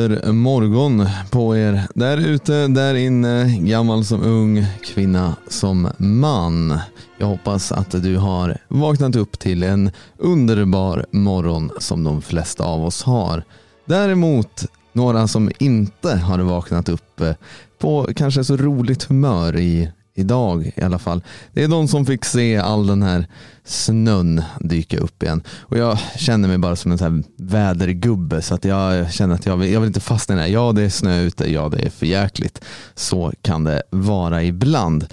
God morgon på er där ute, där inne, gammal som ung, kvinna som man. Jag hoppas att du har vaknat upp till en underbar morgon som de flesta av oss har. Däremot några som inte har vaknat upp på kanske så roligt humör i idag i alla fall. Det är de som fick se all den här snön dyka upp igen. Och jag känner mig bara som en sån här vädergubbe så att jag känner att jag vill, jag vill inte fastna i det här. Ja, det är snö ute. Ja, det är för jäkligt. Så kan det vara ibland.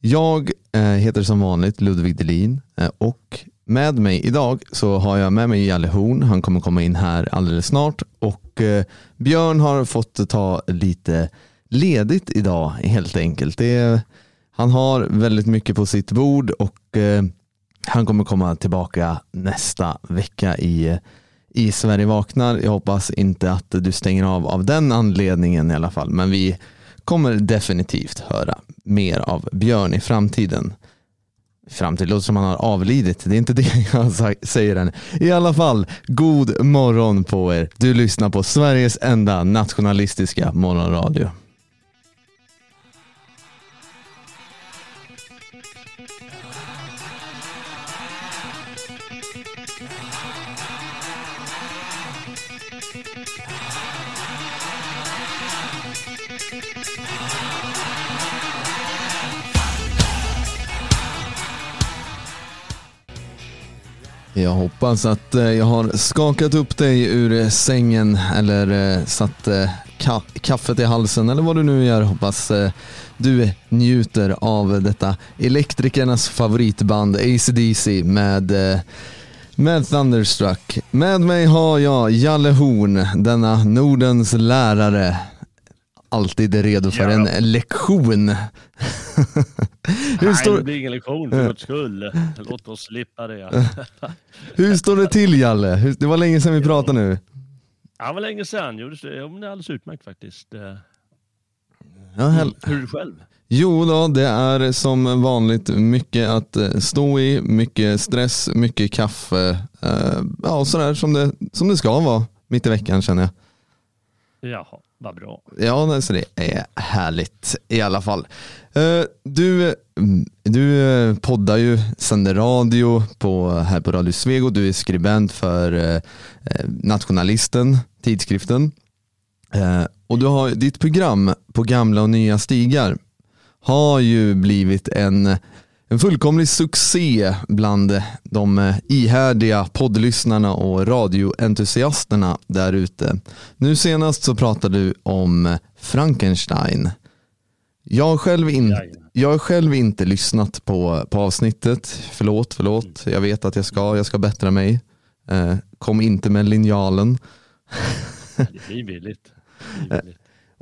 Jag eh, heter som vanligt Ludvig Delin eh, och med mig idag så har jag med mig Jalle Horn. Han kommer komma in här alldeles snart och eh, Björn har fått ta lite ledigt idag helt enkelt. Det är han har väldigt mycket på sitt bord och eh, han kommer komma tillbaka nästa vecka i, i Sverige vaknar. Jag hoppas inte att du stänger av av den anledningen i alla fall, men vi kommer definitivt höra mer av Björn i framtiden. Framtid låter som han har avlidit, det är inte det jag säger än. I alla fall, god morgon på er. Du lyssnar på Sveriges enda nationalistiska morgonradio. Jag hoppas att eh, jag har skakat upp dig ur eh, sängen eller eh, satt ka kaffet i halsen eller vad du nu gör. Hoppas du njuter av detta elektrikernas favoritband ACDC med med Thunderstruck. Med mig har jag Jalle Horn, denna Nordens lärare alltid redo för ja. en lektion. Hur Nej, står... det blir ingen lektion för guds skull. Låt oss slippa det. Hur står det till Jalle? Det var länge sedan vi pratade nu. Ja, det var länge sedan. Jo, det är alldeles utmärkt faktiskt. Ja, hel... Hur är det själv? Jo då, det är som vanligt mycket att eh, stå i, mycket stress, mycket kaffe. Eh, ja, sådär som det, som det ska vara mitt i veckan känner jag. Jaha. Vad bra. Ja, så det är härligt i alla fall. Eh, du, mm, du eh, poddar ju, sänder radio på, här på Radio Svego. Du är skribent för eh, Nationalisten, tidskriften. Och du har, ditt program på gamla och nya stigar har ju blivit en en fullkomlig succé bland de ihärdiga poddlyssnarna och radioentusiasterna där ute. Nu senast så pratade du om Frankenstein. Jag har själv, in, jag har själv inte lyssnat på, på avsnittet. Förlåt, förlåt. Jag vet att jag ska, jag ska bättra mig. Eh, kom inte med linjalen. Det blir billigt.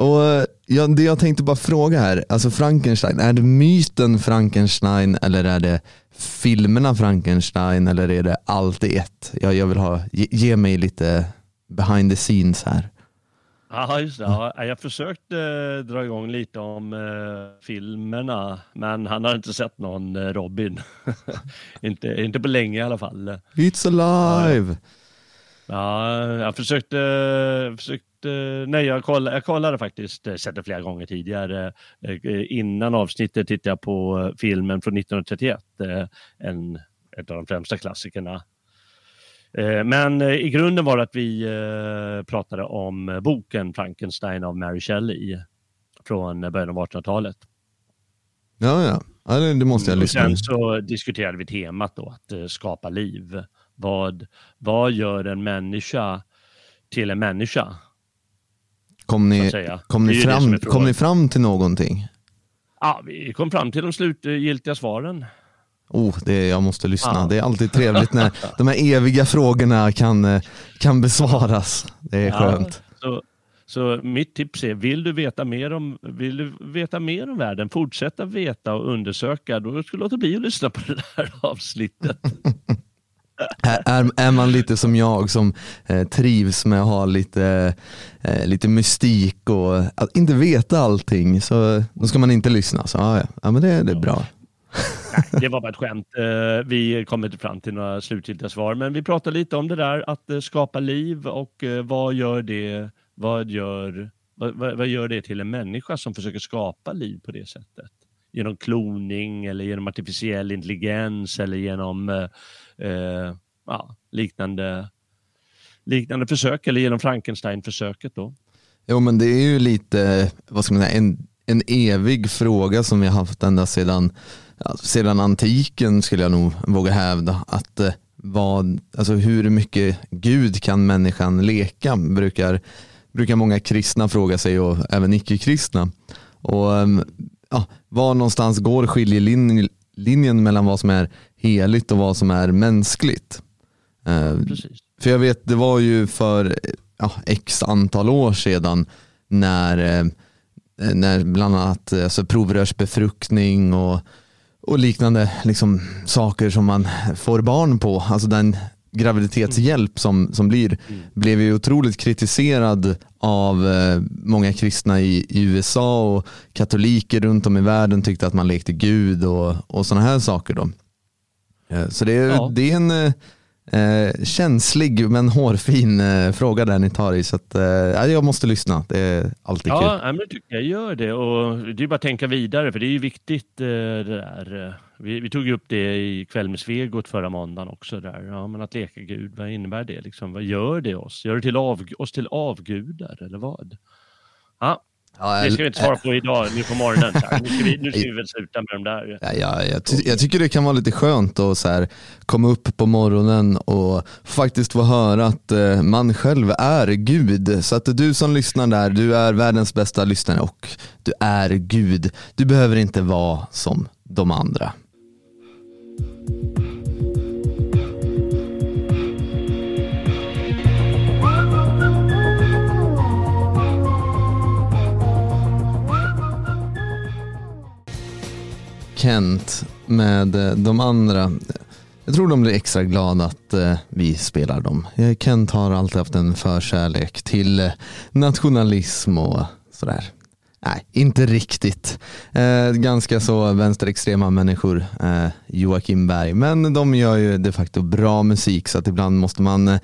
Och eh, ja, det jag tänkte bara fråga här, alltså Frankenstein, är det myten Frankenstein eller är det filmerna Frankenstein eller är det allt i ett? Jag, jag vill ha, ge, ge mig lite behind the scenes här. Ja, just det. Ja, jag försökte eh, dra igång lite om eh, filmerna, men han har inte sett någon eh, Robin. inte, inte på länge i alla fall. It's alive! Ja, jag försökte, försökte Eh, nej, jag kollade, jag kollade faktiskt, eh, sett det flera gånger tidigare. Eh, innan avsnittet tittade jag på filmen från 1931, en, ett av de främsta klassikerna. Men i grunden var det att vi pratade om boken Frankenstein av Mary Shelley från början av 1800-talet. Ja, ja. ja det måste jag lyssna. Sen så diskuterade vi temat då, att skapa liv. Vad, vad gör en människa till en människa? Kom ni, kom ni, fram, kom ni fram till någonting? Ja, vi kom fram till de slutgiltiga svaren. Oh, det, jag måste lyssna. Ja. Det är alltid trevligt när de här eviga frågorna kan, kan besvaras. Det är skönt. Ja, så, så mitt tips är, vill du veta mer om, vill du veta mer om världen, fortsätta veta och undersöka, då ska du låta bli att lyssna på det här avsnittet. är, är man lite som jag som eh, trivs med att ha lite, eh, lite mystik och att inte veta allting så då ska man inte lyssna. Så, ah, ja. ja, men det, det är bra. Nej, det var bara ett skämt. Eh, vi kommer inte fram till några slutgiltiga svar, men vi pratar lite om det där att eh, skapa liv och eh, vad gör det vad gör, vad, vad gör det till en människa som försöker skapa liv på det sättet? Genom kloning eller genom artificiell intelligens eller genom eh, eh, ja, liknande, liknande försök eller genom Frankenstein-försöket då. Jo men det är ju lite, vad ska man säga, en, en evig fråga som vi har haft ända sedan, sedan antiken skulle jag nog våga hävda. Att eh, vad, alltså hur mycket Gud kan människan leka brukar, brukar många kristna fråga sig och även icke-kristna. Och ehm, ja, var någonstans går skiljelinjen mellan vad som är heligt och vad som är mänskligt? Eh, Precis. För jag vet, det var ju för ja, x antal år sedan när, eh, när bland annat alltså, provrörsbefruktning och, och liknande liksom, saker som man får barn på, alltså den graviditetshjälp som, som blir, blev ju otroligt kritiserad av eh, många kristna i, i, USA och katoliker runt om i världen tyckte att man lekte Gud och, och sådana här saker. Då. Eh, så det, ja. det är en eh, Eh, känslig men hårfin eh, fråga där ni tar i så att, eh, jag måste lyssna. Det är alltid ja, kul. Ja, men tycker jag gör det och det är bara att tänka vidare för det är ju viktigt eh, det där. Vi, vi, tog upp det i kväll med Svegot förra måndagen också där. Ja, men att leka Gud, vad innebär det liksom? Vad gör det oss? Gör det till av, oss till avgudar eller vad? Ja, Ja, det ska vi inte svara på idag, nu på morgonen. Nu ska vi, nu ska vi väl sluta med de där. Ja, ja, jag, ty jag tycker det kan vara lite skönt att så här, komma upp på morgonen och faktiskt få höra att eh, man själv är Gud. Så att du som lyssnar där, du är världens bästa lyssnare och du är Gud. Du behöver inte vara som de andra. Kent med eh, de andra. Jag tror de blir extra glada att eh, vi spelar dem. Eh, Kent har alltid haft en förkärlek till nationalism och sådär. Nej, inte riktigt. Eh, ganska så vänsterextrema människor, eh, Joakim Berg. Men de gör ju de facto bra musik så att ibland måste man eh,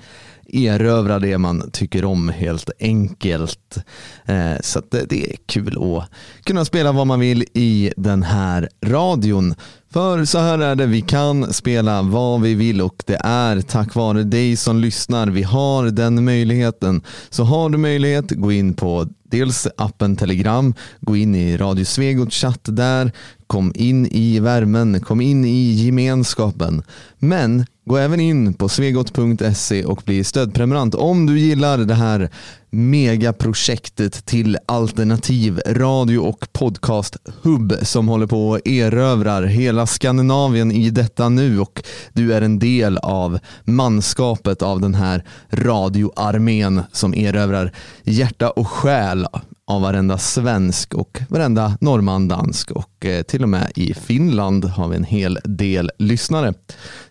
erövra det man tycker om helt enkelt. Eh, så det är kul att kunna spela vad man vill i den här radion. För så här är det, vi kan spela vad vi vill och det är tack vare dig som lyssnar. Vi har den möjligheten. Så har du möjlighet, gå in på dels appen Telegram, gå in i Radio Svegots chatt där, kom in i värmen, kom in i gemenskapen. Men gå även in på svegot.se och bli stödprenumerant om du gillar det här megaprojektet till alternativ radio och podcast hub som håller på att erövrar hela Skandinavien i detta nu och du är en del av manskapet av den här radioarmén som erövrar hjärta och själ av varenda svensk och varenda norrman, dansk och eh, till och med i Finland har vi en hel del lyssnare.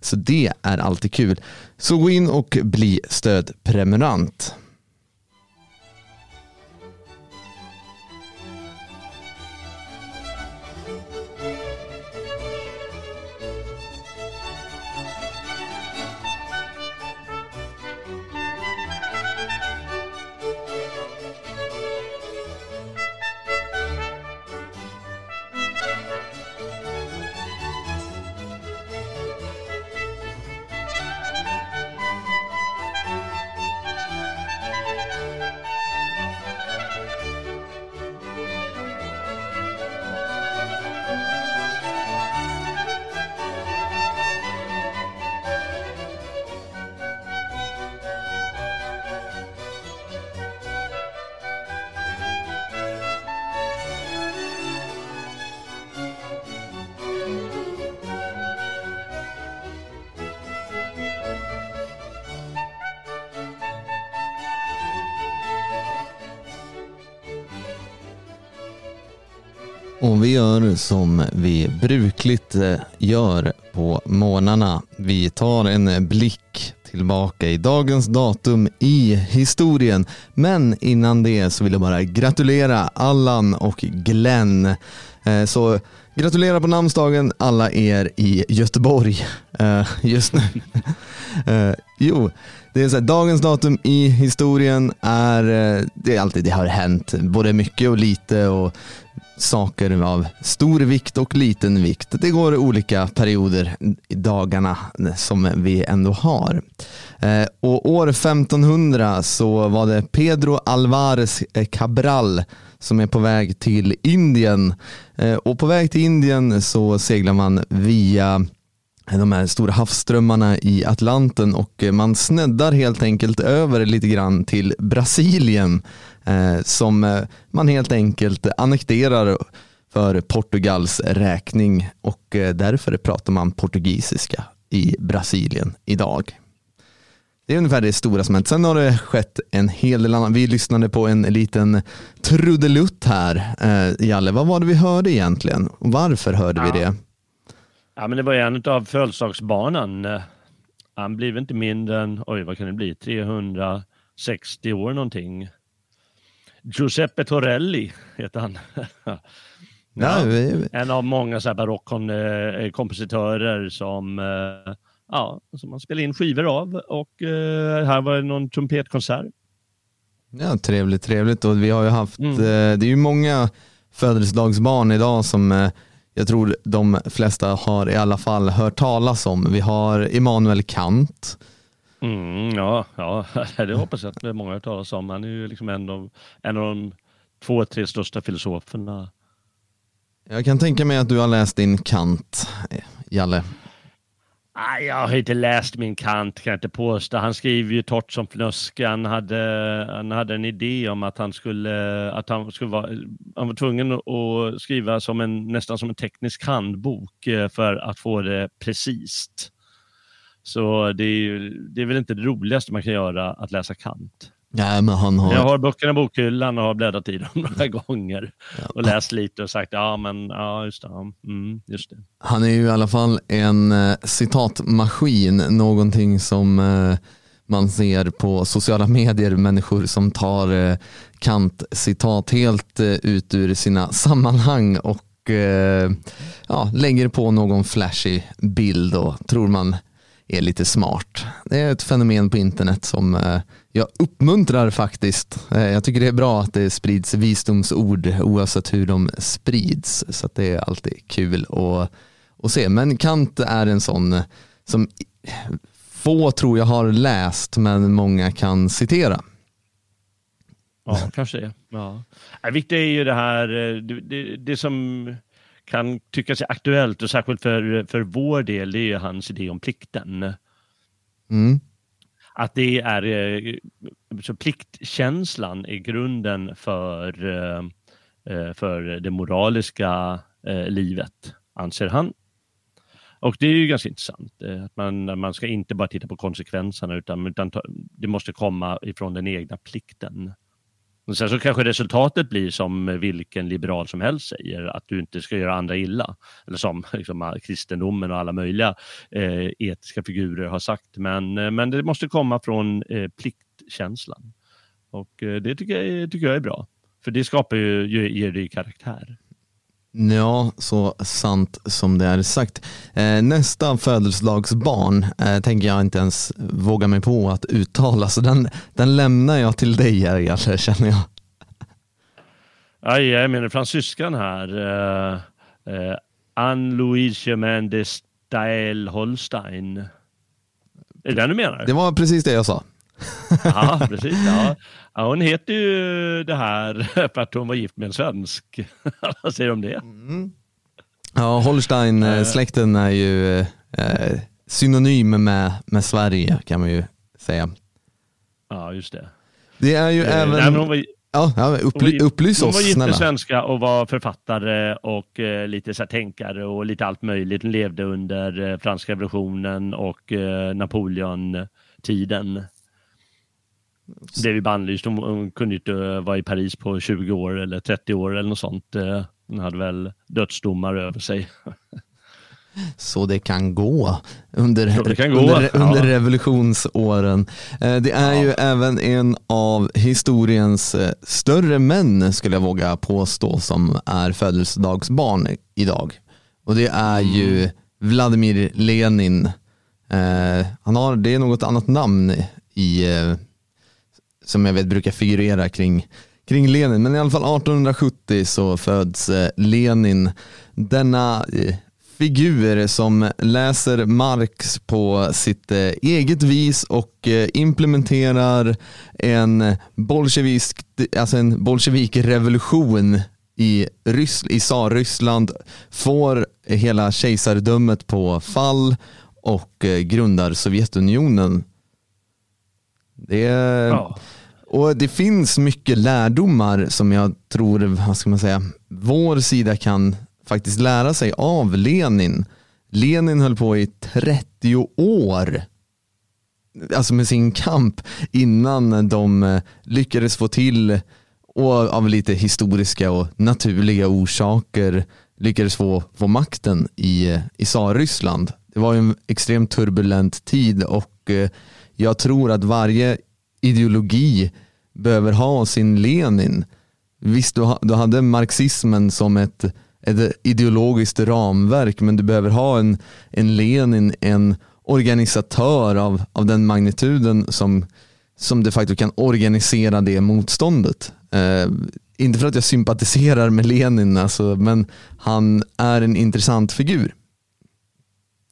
Så det är alltid kul. Så gå in och bli stödprenumerant. Och vi gör som vi brukligt eh, gör på månaderna. Vi tar en blick tillbaka i dagens datum i historien. Men innan det så vill jag bara gratulera Allan och Glenn. Eh, så Gratulerar på namnsdagen alla er i Göteborg eh, just nu. jo, det är så här, dagens datum i historien är, det är alltid, det har hänt både mycket och lite och saker av stor vikt och liten vikt. Det går olika perioder i dagarna som vi ändå har. Eh, och år 1500 så var det Pedro Alvarez Cabral som är på väg till Indien. Eh, och på väg till Indien så seglar man via de här stora havsströmmarna i Atlanten och man sneddar helt enkelt över lite grann till Brasilien eh, som man helt enkelt annekterar för Portugals räkning och eh, därför pratar man portugisiska i Brasilien idag. Det är ungefär det stora som hänt. Sen har det skett en hel del annat. Vi lyssnade på en liten trudelutt här. Eh, Jalle, vad var det vi hörde egentligen? Varför hörde ja. vi det? Ja, men det var en av födelsedagsbarnen. Han blev inte mindre än, oj vad kan det bli, 360 år någonting. Giuseppe Torelli heter han. ja. En av många barockkompositörer som eh, ja, som man spelar in skivor av och eh, här var det någon trumpetkonsert. Ja, trevligt, trevligt och vi har ju haft, mm. eh, det är ju många födelsedagsbarn idag som eh, jag tror de flesta har i alla fall hört talas om. Vi har Immanuel Kant. Mm, ja, ja, det hoppas jag att många har hört talas om. Han är ju liksom en av, en av de två, tre största filosoferna. Jag kan tänka mig att du har läst din Kant, Jalle. Jag har inte läst min Kant, kan jag inte påstå. Han skriver ju torrt som fnöske. Han hade, han hade en idé om att han skulle, att han skulle vara, han var tvungen att skriva som en, nästan som en teknisk handbok eh, för att få det precis. Så det är, det är väl inte det roligaste man kan göra, att läsa Kant. Nej, men han har... Jag har böckerna i bokhyllan och har bläddrat i dem några gånger och läst lite och sagt ja, men ja, just det. Mm, just det. Han är ju i alla fall en eh, citatmaskin, någonting som eh, man ser på sociala medier, människor som tar eh, Kant-citat helt eh, ut ur sina sammanhang och eh, ja, lägger på någon flashig bild och tror man är lite smart. Det är ett fenomen på internet som eh, jag uppmuntrar faktiskt. Eh, jag tycker det är bra att det sprids visdomsord oavsett hur de sprids. Så det är alltid kul att, att se. Men Kant är en sån eh, som få tror jag har läst men många kan citera. Ja, kanske det. Ja. Det viktiga är ju det här, det, det, det som kan tyckas aktuellt och särskilt för, för vår del, det är hans idé om plikten. Mm. Att det är, eh, så pliktkänslan är grunden för, eh, eh, för det moraliska livet, anser han. Och det är ju ganska intressant, att man, man ska inte bara titta på konsekvenserna utan, utan det måste komma ifrån den egna plikten. Och sen så kanske resultatet blir som vilken liberal som helst säger, att du inte ska göra andra illa. Eller som liksom, kristendomen och alla möjliga eh, etiska figurer har sagt. Men, eh, men det måste komma från eh, pliktkänslan. Och eh, det tycker jag, tycker jag är bra. För det skapar ju, ger det karaktär. Ja, så sant som det är sagt. Eh, nästa födelsedagsbarn eh, tänker jag inte ens våga mig på att uttala, så den, den lämnar jag till dig här, känner jag. Ja, jag menar fransyskan här. Uh, uh, Anne-Louise Mendes Stael Holstein. Är det den du menar? Det var precis det jag sa. ja, precis. Ja. Ja, hon heter ju det här för att hon var gift med en svensk. Vad säger du om det? Mm. Ja, Holstein-släkten är ju eh, synonym med, med Sverige kan man ju säga. Ja, just det. Det är ju eh, även... Nej, var, ja, upply, upplys oss Hon var gift med svenska och var författare och eh, lite så här, tänkare och lite allt möjligt. Hon levde under eh, franska revolutionen och eh, Napoleon-tiden blev bannlyst. Hon, hon kunde inte vara i Paris på 20 år eller 30 år eller något sånt. Eh, hon hade väl dödsdomar över sig. Så det kan gå under, kan gå. under, ja. under revolutionsåren. Eh, det är ja. ju även en av historiens eh, större män skulle jag våga påstå som är födelsedagsbarn idag. Och det är ju mm. Vladimir Lenin. Eh, han har, det är något annat namn i, eh, som jag vet brukar figurera kring, kring Lenin. Men i alla fall 1870 så föds eh, Lenin. Denna eh, figur som läser Marx på sitt eh, eget vis och implementerar en bolsjevisk, alltså en bolsjevikrevolution i, Ryss, i tsarryssland, får hela kejsardömet på fall och grundar Sovjetunionen. Det, ja och det finns mycket lärdomar som jag tror, vad ska man säga, vår sida kan faktiskt lära sig av Lenin. Lenin höll på i 30 år alltså med sin kamp innan de eh, lyckades få till och av lite historiska och naturliga orsaker lyckades få, få makten i, eh, i Tsarryssland. Det var en extremt turbulent tid och eh, jag tror att varje ideologi behöver ha sin Lenin. Visst, du, du hade marxismen som ett ett ideologiskt ramverk men du behöver ha en, en Lenin, en organisatör av, av den magnituden som, som de facto kan organisera det motståndet. Eh, inte för att jag sympatiserar med Lenin, alltså, men han är en intressant figur.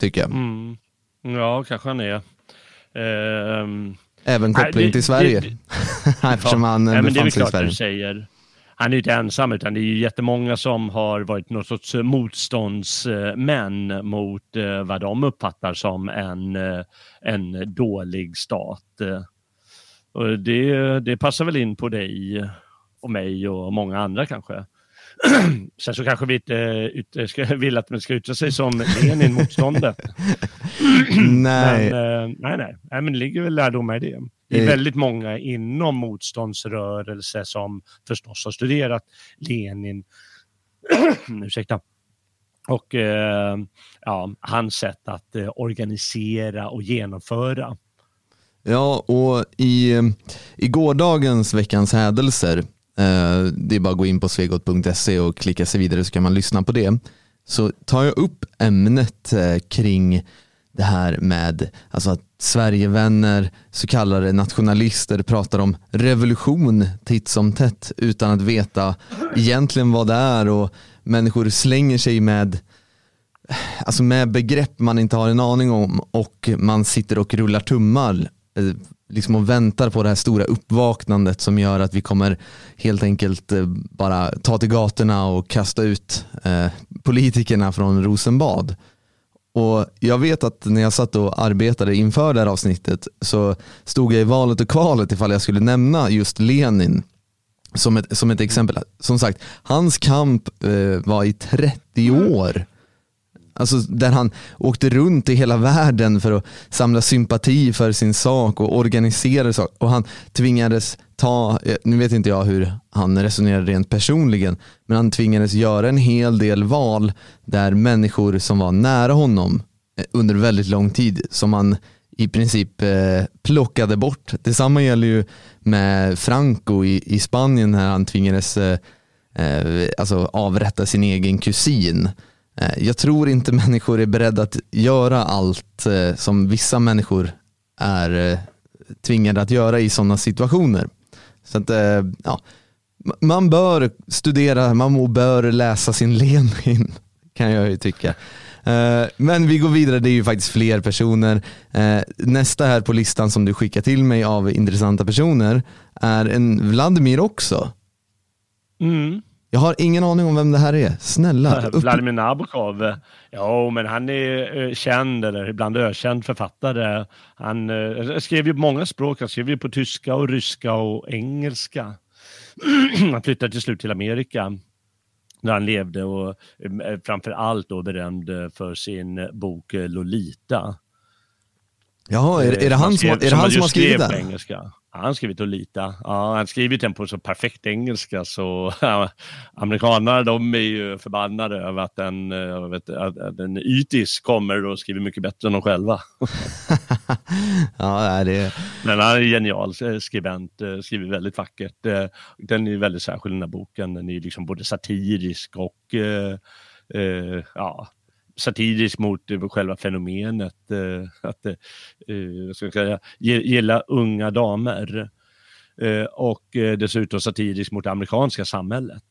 Tycker jag. Mm. Ja, kanske han är. Eh, ehm, Även koppling till Sverige. Det, det, Eftersom ja, han nej, men Det är väl klart du säger han är inte ensam utan det är jättemånga som har varit något sorts motståndsmän mot eh, vad de uppfattar som en, eh, en dålig stat. Och det, det passar väl in på dig och mig och många andra kanske. Sen så kanske vi inte ska, vill att man ska yttra sig som Lenin-motståndet. nej. Men, nej, nej. nej, men det ligger väl lärdomar i det. Det är eh. väldigt många inom motståndsrörelse som förstås har studerat Lenin. Ursäkta. Och eh, ja, hans sätt att eh, organisera och genomföra. Ja, och i, i gårdagens veckans hädelser, eh, Eh, det är bara att gå in på svegot.se och klicka sig vidare så kan man lyssna på det, så tar jag upp ämnet eh, kring det här med alltså att Sverigevänner, så kallade nationalister pratar om revolution titt som tätt utan att veta egentligen vad det är. Och människor slänger sig med alltså med begrepp man inte har en aning om och man sitter och rullar tummar eh, liksom och väntar på det här stora uppvaknandet som gör att vi kommer helt enkelt eh, bara ta till gatorna och kasta ut eh, politikerna från Rosenbad. Och Jag vet att när jag satt och arbetade inför det här avsnittet så stod jag i valet och kvalet ifall jag skulle nämna just Lenin som ett, som ett exempel. Som sagt, hans kamp eh, var i 30 år. Alltså där han åkte runt i hela världen för att samla sympati för sin sak och organisera saker. Och han tvingades ta, eh, nu vet inte jag hur han resonerade rent personligen, men han tvingades göra en hel del val där människor som var nära honom eh, under väldigt lång tid, som han i princip eh, plockade bort. Detsamma gäller ju med Franco i, i Spanien när han tvingades eh, eh alltså avrätta sin egen kusin. Eh, jag tror inte människor är beredda att göra allt eh, som vissa människor är eh, tvingade att göra i sådana situationer. Så att, ja, man bör studera, man bör läsa sin Lenin kan jag ju tycka. Men vi går vidare, det är ju faktiskt fler personer. Nästa här på listan som du skickar till mig av intressanta personer är en Vladimir också. Mm. Jag har ingen aning om vem det här är. Snälla. Vladimir Nabokov. Ja, men han är känd, eller ibland ökänd författare. Han äh, skrev ju på många språk. Han skrev ju på tyska och ryska och engelska. han flyttade till slut till Amerika när han levde och äh, framför allt då berömd för sin bok Lolita. Jaha, är, är det han som, är det han som har skrivit den? Engelska. Han har skrivit Lolita. Ja, han skrivit den på så perfekt engelska så ja, amerikanerna de är ju förbannade över att en, eh, vet, att en ytis kommer och skriver mycket bättre än de själva. ja, det Men han är en genial skribent, eh, skriver väldigt vackert. Eh, den är väldigt särskild den här boken. Den är liksom både satirisk och ja, satirisk mot själva fenomenet att ska säga, gilla unga damer. och dessutom satirisk mot det amerikanska samhället.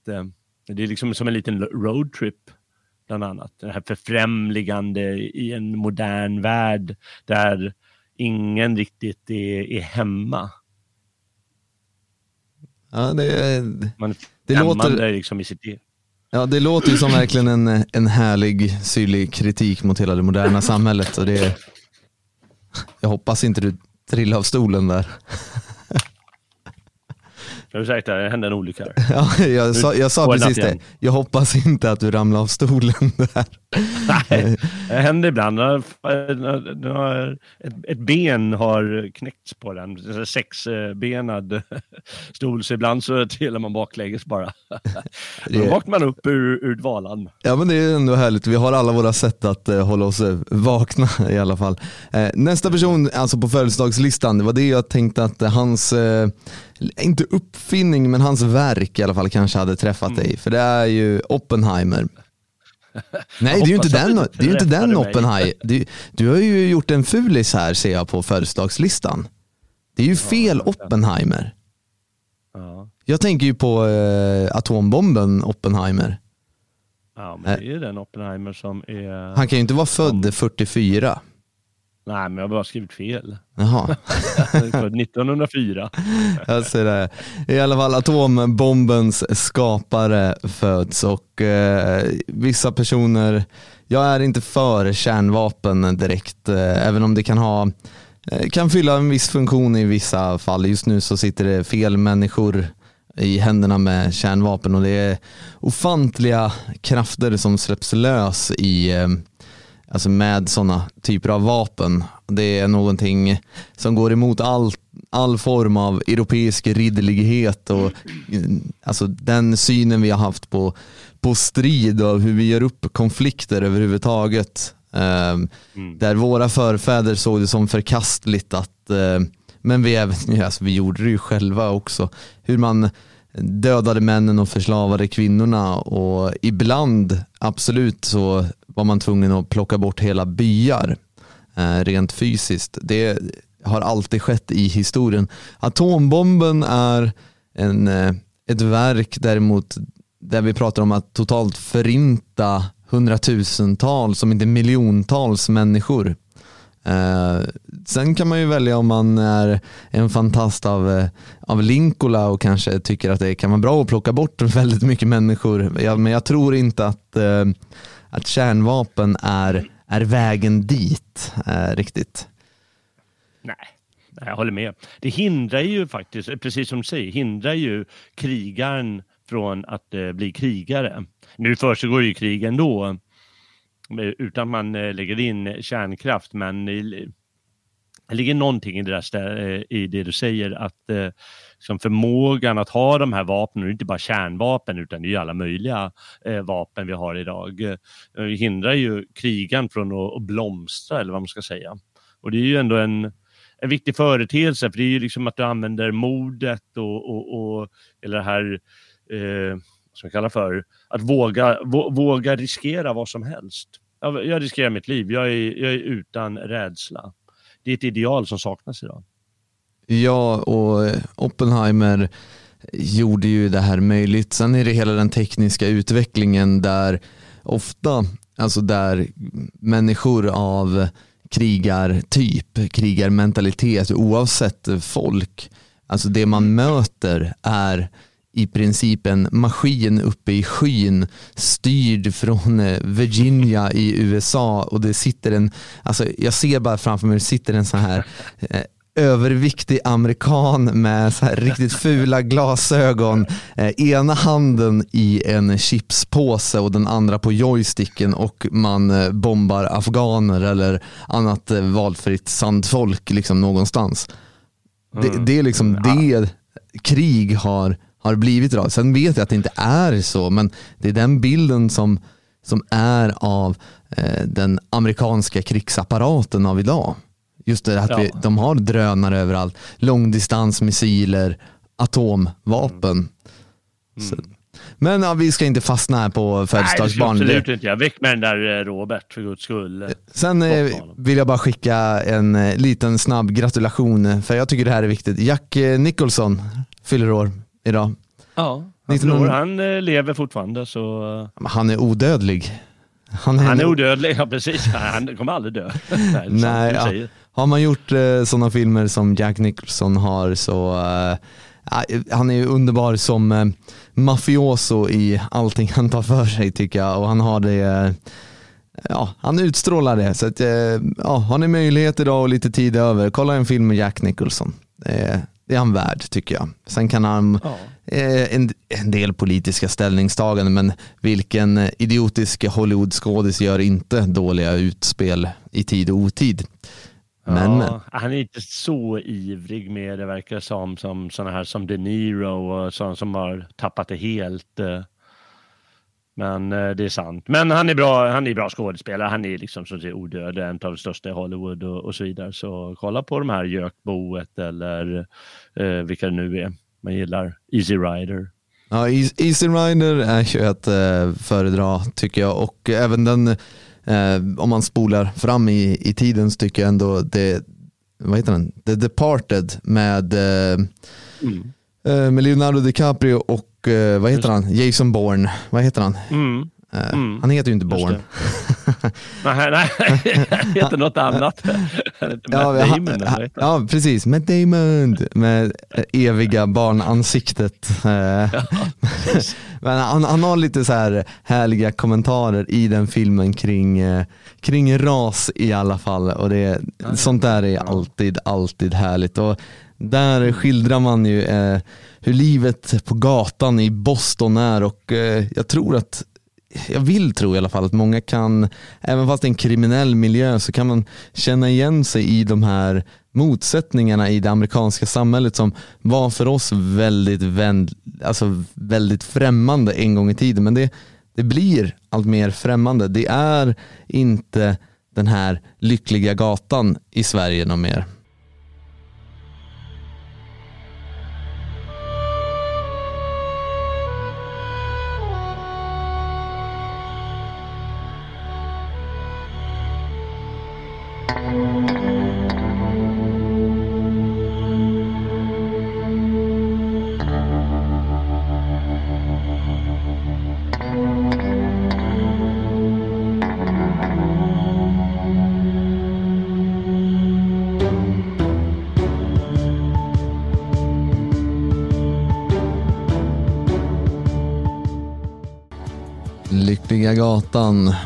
det är liksom som en liten roadtrip bland annat. Det här förfrämligande i en modern värld där ingen riktigt är, är hemma. Ja, det, Man det låter liksom i sitt Ja, det låter ju som verkligen en, en härlig, syrlig kritik mot hela det moderna samhället. Och det, jag hoppas inte du trillar av stolen där. Ursäkta, det hände en olycka. Ja, jag sa, jag sa precis det. Jag hoppas inte att du ramlar av stolen där. Nej, det händer ibland. Ett, ben har knäckts på den. Sexbenad stol. Så ibland så trillar man baklänges bara. Då vaknar man upp ur, ur dvalan. Ja men det är ändå härligt. Vi har alla våra sätt att uh, hålla oss uh, vakna i alla fall. Uh, nästa person alltså på födelsedagslistan, det var det jag tänkte att hans inte uppfinning, men hans verk i alla fall kanske hade träffat mm. dig. För det är ju Oppenheimer. Nej, det är ju inte den, det är inte den Oppenheimer. Du, du har ju gjort en fulis här ser jag på födelsedagslistan. Det är ju fel ja, Oppenheimer. Ja. Jag tänker ju på eh, atombomben Oppenheimer. Ja, men det är ju den Oppenheimer som är... Han kan ju inte vara född som... 44. Nej, men jag har bara skrivit fel. Jaha. 1904. jag ser det. I alla fall atombombens skapare föds och eh, vissa personer, jag är inte för kärnvapen direkt, eh, även om det kan ha eh, kan fylla en viss funktion i vissa fall. Just nu så sitter det fel människor i händerna med kärnvapen och det är ofantliga krafter som släpps lös i eh, alltså med sådana typer av vapen. Det är någonting som går emot all, all form av europeisk ridderlighet och alltså den synen vi har haft på, på strid och hur vi gör upp konflikter överhuvudtaget. Eh, mm. Där våra förfäder såg det som förkastligt att, eh, men vi, även, alltså vi gjorde det ju själva också, hur man dödade männen och förslavade kvinnorna och ibland absolut så var man tvungen att plocka bort hela byar eh, rent fysiskt. Det har alltid skett i historien. Atombomben är en, eh, ett verk däremot där vi pratar om att totalt förinta hundratusentals, om inte miljontals människor. Eh, sen kan man ju välja om man är en fantast av, eh, av Linkola och kanske tycker att det kan vara bra att plocka bort väldigt mycket människor. Ja, men jag tror inte att eh, att kärnvapen är, är vägen dit eh, riktigt. Nej, jag håller med. Det hindrar ju faktiskt, precis som du säger, hindrar ju krigaren från att eh, bli krigare. Nu försiggår ju krig ändå eh, utan att man eh, lägger in kärnkraft, men det ligger någonting i det, där, eh, i det du säger att eh, liksom förmågan att ha de här vapnen, inte bara kärnvapen utan det är alla möjliga eh, vapen vi har idag, eh, hindrar ju krigan från att, att, blomstra eller vad man ska säga. Och det är ju ändå en, en viktig företeelse för det är ju liksom att du använder modet och, och, och eller det här eh, som jag kallar för, att våga, våga riskera vad som helst. Jag, jag riskerar mitt liv, jag är, jag är utan rädsla det är ett ideal som saknas idag. Ja, och eh, Oppenheimer gjorde ju det här möjligt. Sen är det hela den tekniska utvecklingen där ofta, alltså där människor av krigartyp, krigarmentalitet oavsett folk, alltså det man möter är i princip en maskin uppe i skyn styrd från eh, Virginia i USA och det sitter en, alltså jag ser bara framför mig, det sitter en sån här eh, överviktig amerikan med så här riktigt fula glasögon. Eh, ena handen i en chipspåse och den andra på joysticken och man eh, bombar afghaner eller annat eh, valfritt sandfolk liksom någonstans. Mm. Det, det, är liksom det krig har har blivit idag. Sen vet jag att det inte är så, men det är den bilden som, som är av den amerikanska krigsapparaten av idag. Just det att ja. vi, de har drönare överallt, långdistansmissiler, atomvapen. Mm. Mm. Men ja, vi ska inte fastna här på födelsedagsbarn. Nej, absolut inte. Jag väck med den där eh, Robert, för guds skull. Sen eh, vill jag bara skicka en eh, liten snabb gratulation, för jag tycker det här är viktigt. Jack Nicholson fyller år idag. Ja, han, 19... han lever fortfarande så... Han är odödlig. Han är, han är odödlig, ja precis. Han kommer aldrig dö. Nej, ja. Har man gjort eh, sådana filmer som Jack Nicholson har så eh, han är ju underbar som eh, mafioso i allting han tar för sig tycker jag och han har det eh, Ja, han utstrålar det. Så att, eh, ja, har ni möjlighet idag och lite tid över, kolla en film med Jack Nicholson. Eh, det är han värd tycker jag. Sen kan han ja. en, en, del politiska ställningstaganden men vilken idiotisk Hollywood-skådis gör inte dåliga utspel i tid och otid. Men, ja, Han är inte så ivrig med det verkar som, som sådana här som De Niro och sådana som har tappat det helt. Eh. Men eh, det är sant. Men han är bra, han är bra skådespelare. Han är liksom som odöd, en av de största i Hollywood och, och, så vidare. Så kolla på de här Gökboet eller eh, vilka det nu är man gillar. Easy Rider. Ja, Easy Rider är ju ett eh, föredra tycker jag och även den, om man spolar fram i, i tiden så tycker jag ändå det, vad heter den? The Departed med, eh, mm. Eh, med Leonardo DiCaprio och eh, vad heter han? Jason Bourne. Vad heter han? Mm. Eh, mm. Han heter ju inte Bourne. nej, nej, han heter något annat. ja, Damon, ha, ja, precis. Matt Damon med eviga barnansiktet. ja, Men han, han, har lite så här härliga kommentarer i den filmen kring, eh, kring ras i alla fall. Och det, ja, sånt där är alltid, alltid härligt. Och där skildrar man ju eh, hur livet på gatan i Boston är och eh, jag tror att jag vill tro i alla fall att många kan, även fast det är en kriminell miljö, så kan man känna igen sig i de här motsättningarna i det amerikanska samhället som var för oss väldigt, vänd, alltså väldigt främmande en gång i tiden. Men det, det blir allt mer främmande. Det är inte den här lyckliga gatan i Sverige någon mer.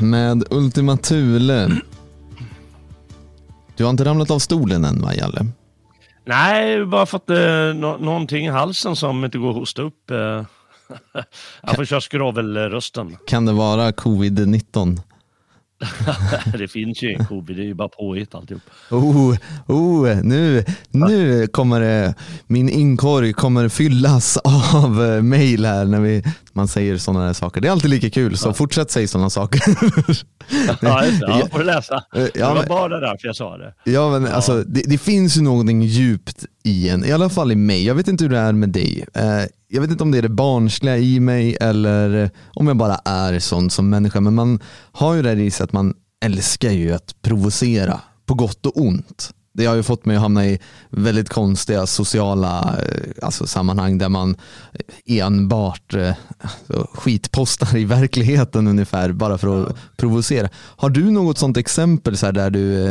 Med Ultima Thule. Du har inte ramlat av stolen än va, Jalle? Nej, bara fått eh, no någonting i halsen som inte går att hosta upp. Eh. Jag får köra skrovelrösten. Kan det vara covid-19? det finns ju ingen covid, det är ju bara påhitt alltihop. Oh, oh, nu, nu kommer det, min inkorg kommer fyllas av eh, mejl här när vi, man säger sådana här saker. Det är alltid lika kul, så ja. fortsätt säga sådana saker. ja, just det. Ja, får läsa. Eh, det var bara därför jag sa det. Ja, men ja. Alltså, det, det, finns ju någonting djupt i en, i alla fall i mig. Jag vet inte hur det är med dig. Eh, jag vet inte om det är det barnsliga i mig eller om jag bara är sån som människa. Men man har ju det i sig att man älskar ju att provocera på gott och ont. Det har ju fått mig att hamna i väldigt konstiga sociala eh, alltså, sammanhang där man enbart eh, alltså, skitpostar i verkligheten ungefär bara för att provocera. Har du något sånt exempel så där du,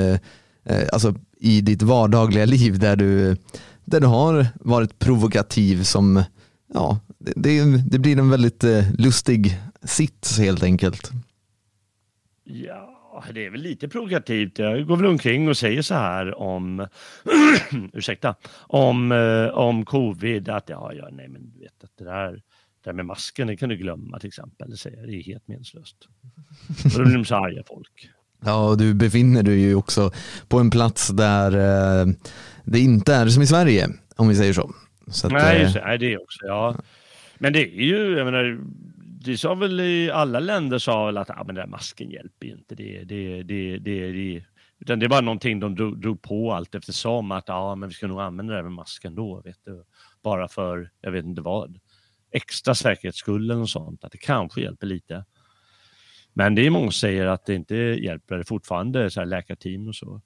eh, alltså, i ditt vardagliga liv där du, där du har varit provokativ som ja, det, det blir en väldigt lustig sits helt enkelt. Ja, det är väl lite provokativt. Jag går väl omkring och säger så här om, ursäkta, om, eh, om covid, att ja, ja, nej men du vet att det där, det där med masken, det kan du glömma till exempel. Det, säger, det är helt meningslöst. då blir de så arga folk. Ja, och du befinner dig ju också på en plats där eh, det inte är som i Sverige, om vi säger så. Så att, nej, just, nej, det också. Ja. Men det är ju, jag menar, det sa väl i alla länder sa väl att ah, men den där masken hjälper inte. Det, det, det, det, det, utan det är bara någonting de drog, drog på allt eftersom att ja, men vi ska nog använda det här masken då. Vet du. Bara för, jag vet inte vad. extra säkerhets skull eller något sånt, att det kanske hjälper lite. Men det är många som säger att det inte hjälper, fortfarande så här läkarteam och så.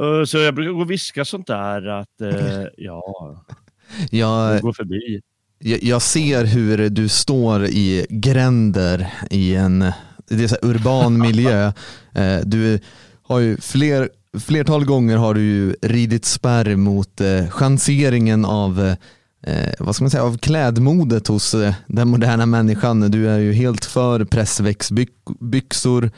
Uh, så jag brukar gå och viska sånt där att uh, ja, Jag, gå förbi. Jag, ser hur du står i gränder i en det är så urban miljö. Eh, Du har ju fler, flertal gånger har du ju ridit spärr mot eh, chanseringen av eh, vad ska man säga, av klädmodet hos den moderna människan. Du är ju helt för pressväxtbyxor.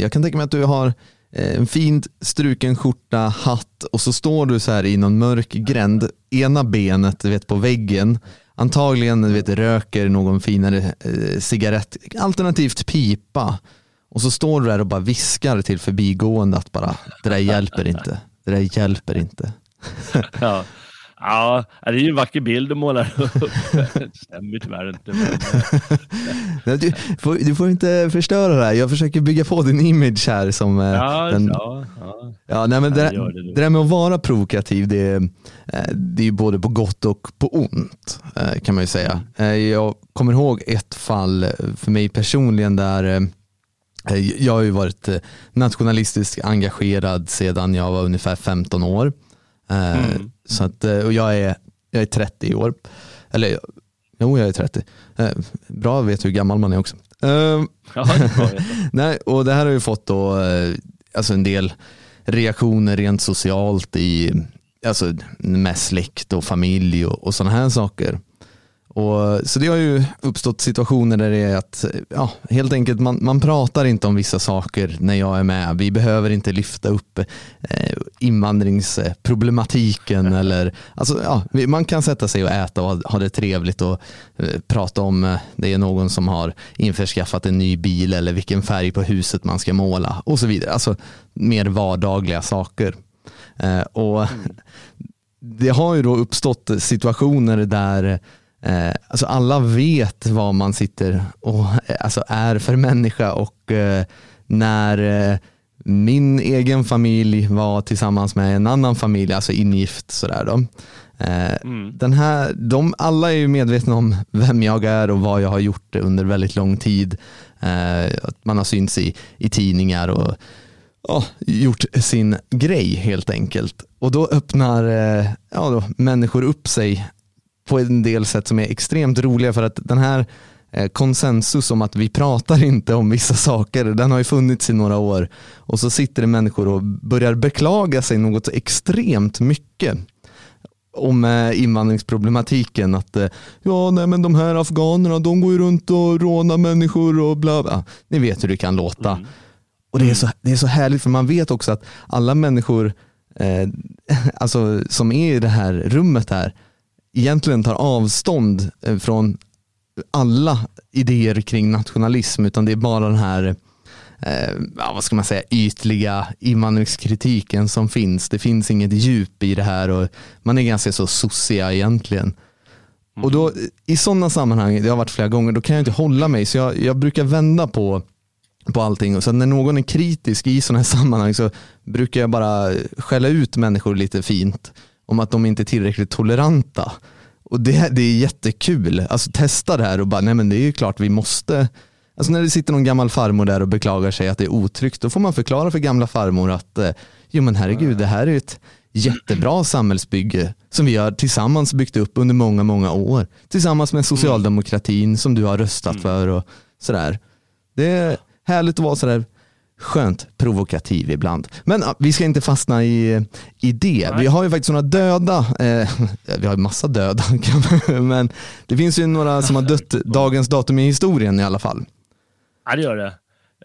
Jag kan tänka mig att du har en fint struken skjorta, hatt och så står du så här i någon mörk gränd, ena benet vet, på väggen. Antagligen vet, röker någon finare eh, cigarett, alternativt pipa. Och så står du där och bara viskar till förbigående att bara, det där hjälper inte. Det där hjälper inte. Ja. ja, det är ju en vacker bild du målar upp. Det stämmer tyvärr inte. Men, Du får, du får inte förstöra det här. Jag försöker bygga på din image här. Som, eh, ja, den, ja, ja. ja, nej, men det, det det där med att vara provokativ, det, är, eh, det är både på gott och på ont eh, kan man ju säga. Jag kommer ihåg ett fall för mig personligen där jag har ju varit nationalistiskt engagerad sedan jag var ungefär 15 år. Eh, Mm. Så att, eh, och jag är, jag är 30 år. Eller jo, jag är 30. Eh, Bra att veta hur gammal man är också. Ja. Nej, och det här har ju fått då, alltså en del reaktioner rent socialt i alltså med släkt och familj och, och sådana här saker. Och, så det har ju uppstått situationer där det är att ja, helt enkelt man, man pratar inte om vissa saker när jag är med. Vi behöver inte lyfta upp eh, invandringsproblematiken eller alltså, ja, man kan sätta sig och äta och ha, ha det trevligt och eh, prata om eh, det är någon som har införskaffat en ny bil eller vilken färg på huset man ska måla och så vidare. Alltså mer vardagliga saker. Eh, och det har ju då uppstått situationer där eh, alltså alla vet vad man sitter och eh, alltså är för människa och eh, när eh, min egen familj var tillsammans med en annan familj, alltså ingift sådär då. Eh, Mm. den här, de, alla är ju medvetna om vem jag är och vad jag har gjort under väldigt lång tid. Eh, att man har synts i, i tidningar och ja, gjort sin grej helt enkelt. Och då öppnar ja, då, människor upp sig på en del sätt som är extremt roliga för att den här eh, konsensus om att vi pratar inte om vissa saker, den har ju funnits i några år. Och så sitter det människor och börjar beklaga sig något extremt mycket om eh, invandringsproblematiken. Att eh, ja, nej, men de här afghanerna, de går ju runt och rånar människor och bla bla. Ni vet hur det kan låta. Mm. Och det är, så, det är så härligt för man vet också att alla människor eh, alltså, som är i det här rummet här egentligen tar avstånd eh, från alla idéer kring nationalism utan det är bara den här eh, vad ska man säga, ytliga invandringskritiken som finns. Det finns inget djup i det här och man är ganska så sossiga egentligen. Och då, I sådana sammanhang, det har varit flera gånger, då kan jag inte hålla mig så jag, jag brukar vända på på allting. Och så när någon är kritisk i sådana här sammanhang så brukar jag bara skälla ut människor lite fint om att de inte är tillräckligt toleranta. Och det, det är jättekul. Alltså testa det här och bara, nej men det är ju klart vi måste. Alltså när det sitter någon gammal farmor där och beklagar sig att det är otryggt, då får man förklara för gamla farmor att, eh, jo men herregud, det här är ett jättebra samhällsbygge som vi har tillsammans byggt upp under många, många år. Tillsammans med socialdemokratin som du har röstat för och sådär. Det är härligt att vara sådär skönt provokativ ibland. Men vi ska inte fastna i, i det. Vi har ju faktiskt några döda, eh, vi har ju massa döda, men det finns ju några som har dött dagens datum i historien i alla fall. Ja, det gör det.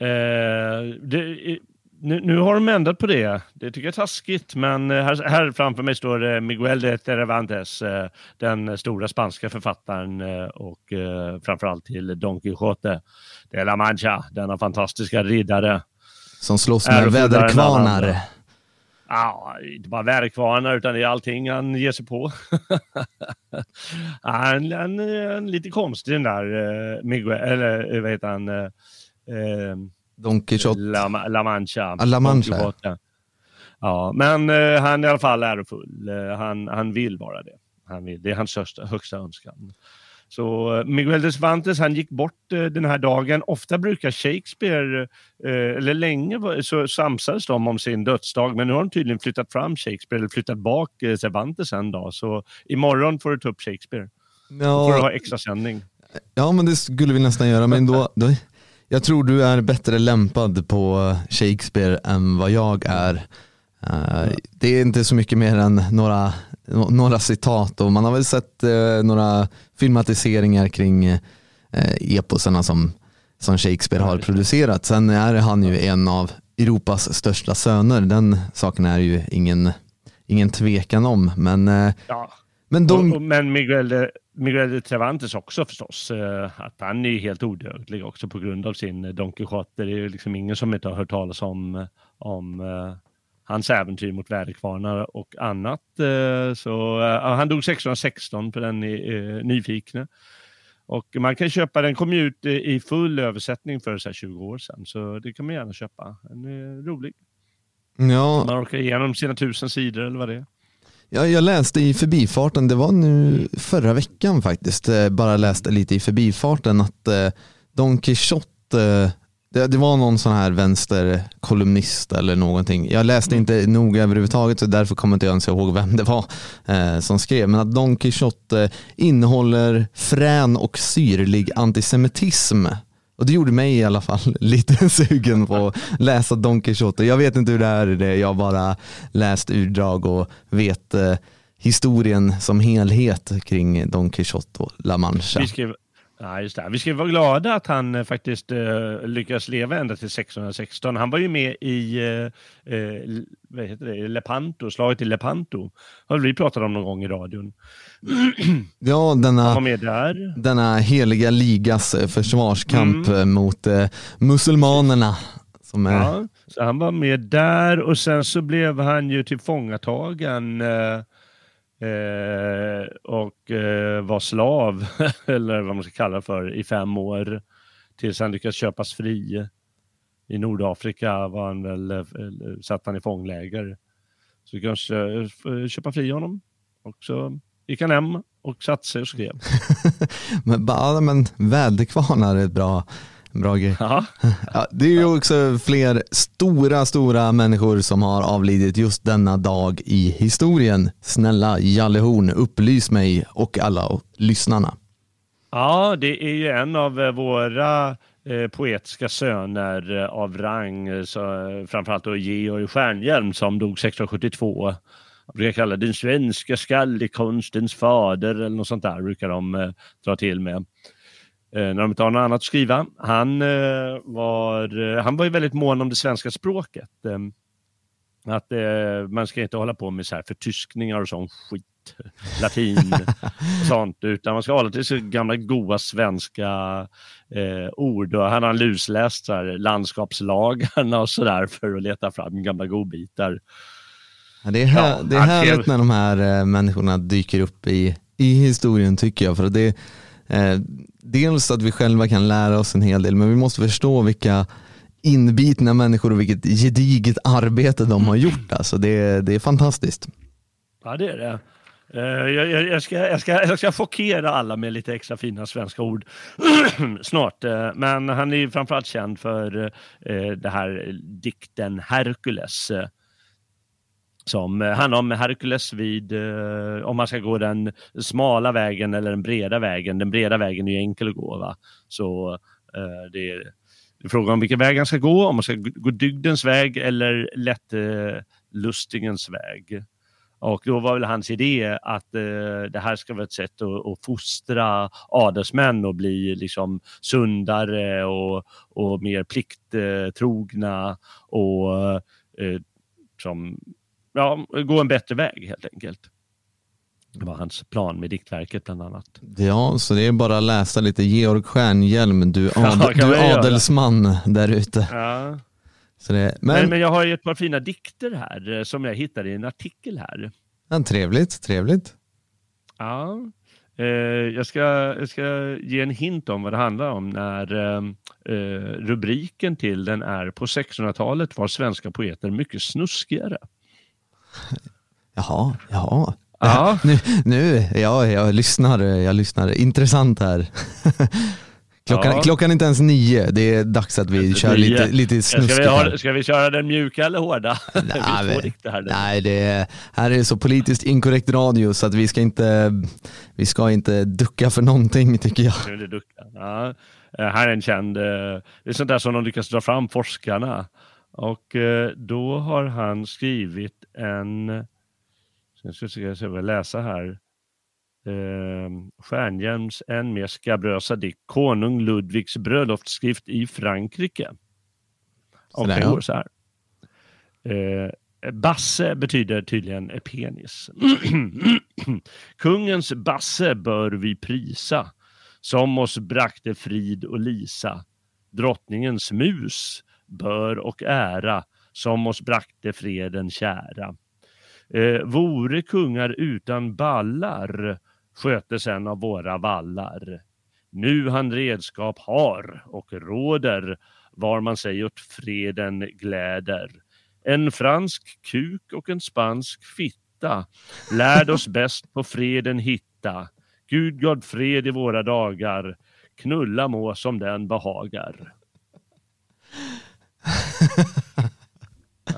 Eh, det nu, nu har de ändrat på det. Det tycker jag är taskigt, men eh, här, här framför mig står det Miguel de Cervantes, eh, den stora spanska författaren eh, och eh, framförallt till Don Quijote de la Mancha, denna fantastiska riddare. Som slåss med väderkvarnar. Ja, inte bara väderkvarnar utan det är allting han ger sig på. han, han är lite konstig den där eh, Miguel, eller eh, vad heter han? Eh, eh, Don Quijote. La, La Mancha. Ah, La Mancha, Quijote. Ja, men eh, han är i alla fall ärofull. Eh, han, han vill vara det. Han vill, det är hans största, högsta önskan. Så eh, Miguel de Cervantes han gick bort eh, den här dagen. Ofta brukar Shakespeare, eh, eller länge så samsades de om sin dödsdag, men nu har de tydligen flyttat fram Shakespeare, eller flyttat bak Cervantes en dag. Så imorgon får du ta upp Shakespeare. Ja. Då får du ha extra sändning. Ja, men det skulle vi nästan göra, men då, då jag tror du är bättre lämpad på Shakespeare än vad jag är. Det är inte så mycket mer än några några citat och man har väl sett eh, några filmatiseringar kring eh, eposarna som, som Shakespeare har producerat. Sen är han ju en av Europas största söner. Den saken är ju ingen, ingen tvekan om. Men, eh, ja. men, de... och, men Miguel, de, Miguel de Cervantes också förstås. Eh, att han är helt odödlig också på grund av sin Don Quijote. Det är ju liksom ingen som inte har hört talas om, om eh, hans äventyr mot väderkvarnar och annat. Eh, så uh, han dog 1616 för den uh, nyfikne. Och man kan köpa, den kom ut i full översättning för så 20 år sedan, så det kan man gärna köpa. Den är rolig. Ja. Man orkar igenom sina tusen sidor eller vad det är. Ja, jag läste i förbifarten, det var nu förra veckan faktiskt, bara läste lite i förbifarten att Don Quijote det, det, var någon sån här vänsterkolumnist eller någonting. Jag läste mm. inte noga överhuvudtaget så därför kommer inte jag ens ihåg vem det var eh, som skrev. Men att Don Quijote innehåller frän och syrlig antisemitism. Och det gjorde mig i alla fall lite sugen på att läsa Don Quijote. Jag vet inte hur det är i det, jag har bara läst utdrag och vet eh, historien som helhet kring Don Quijote och La Mancha. Vi skrev, Ja, just det. Vi ska vara glada att han eh, faktiskt uh, lyckas leva ända till 1616. Han var ju med i uh, uh, vad heter det? Lepanto, slaget i Lepanto. Har vi pratat om någon gång i radion. Ja, denna, denna heliga ligas försvarskamp mm. mot musulmanerna. Som är... Ja, så han var med där och sen så blev han ju tillfångatagen Eh, Eh, och eh, var slav, eller vad man ska kalla det för, i fem år. Tills han lyckades köpas fri. I Nordafrika var han väl, eh, eh, satt han i fångläger. Så vi kanske eh, köpa fri honom. Och så gick han hem och satte sig och skrev. men, men väderkvarnar är ett bra Bra grej. Ja, det är ju också fler stora, stora människor som har avlidit just denna dag i historien. Snälla Jalle Horn, upplys mig och alla lyssnarna. Ja, det är ju en av eh, våra eh, poetiska söner eh, av rang, så, framförallt då Georg Stjernhielm som dog 1672. Jag brukar kalla den svenska skaldekonstens fader eller något sånt där brukar de dra till med. Eh, när de inte har något annat att skriva. Han, eh, var, eh, han var ju väldigt mån om det svenska språket. Att man ska inte hålla på med så här förtyskningar och sån skit latin och sånt, utan man ska hålla till sig gamla goa svenska eh, ord. Och han har lusläst så här, landskapslagarna och sådär för att leta fram gamla godbitar. Ja, det är, här, ja, det är härligt när de här eh, människorna dyker upp i, i historien tycker jag. För det, eh, dels att vi själva kan lära oss en hel del, men vi måste förstå vilka inbitna människor och vilket gediget arbete de har gjort. Alltså det, det är fantastiskt. Ja, det är det. Eh, jag, jag, jag, ska, jag, ska, jag ska chockera alla med lite extra fina svenska ord snart. Eh, men han är framförallt känd för eh, det här dikten Herkules som eh, handlar om Herkules vid, eh, om man ska gå den smala vägen eller den breda vägen. Den breda vägen är ju enkel att gå. Va? Så eh, det är, frågan om vilken väg han ska gå, om man ska gå dygdens väg eller lättlustingens eh, väg. Och då var väl hans idé att eh, det här ska vara ett sätt att, att fostra adelsmän och bli liksom sundare och, och mer plikttrogna och eh, som ja, gå en bättre väg helt enkelt. Det var hans plan med diktverket bland annat. Ja, så det är bara att läsa lite Georg Stjernhielm, du, ad, ja, du adelsman där ute. Ja. Det, men... men... Men, jag har ju ett par fina dikter här eh, som jag hittade i en artikel här. Ja, trevligt, trevligt. Ja, eh, jag, ska, jag ska ge en hint om vad det handlar om när eh, eh rubriken till den är På 1600-talet var svenska poeter mycket snuskigare. Jaha, jaha. Ja. Nu, nu ja, jag lyssnar, jag lyssnar. Intressant här. Klockan, Ja. klockan är inte ens nio, det är dags att vi kör lite, lite Ska vi, snuskigt ha, ska vi köra den mjuka eller hårda? Nej, här. Nej, det är, här är så politiskt inkorrekt radio så att vi ska inte, vi ska inte ducka för någonting tycker jag. Ducka. Ja. Eh, Här är en känd, eh, det är sånt där som de lyckas dra fram, forskarna. Och eh, då har han skrivit en, jag ska se, jag ska väl läsa här, eh, Stjärnhjelms än mer skabrösa dikt, Konung Ludvigs bröllopsskrift i Frankrike. Och ja. går så här. Eh, Basse betyder tydligen penis. Kungens basse bör vi prisa, som oss brakte frid och lisa. Drottningens mus bör och ära, som oss brakte freden kära. Eh, vore kungar utan ballar, skötes en av våra vallar. Nu han redskap har och råder, var man sig åt freden gläder. En fransk kuk och en spansk fitta lärd oss bäst på freden hitta. Gud gav fred i våra dagar, knulla må som den behagar.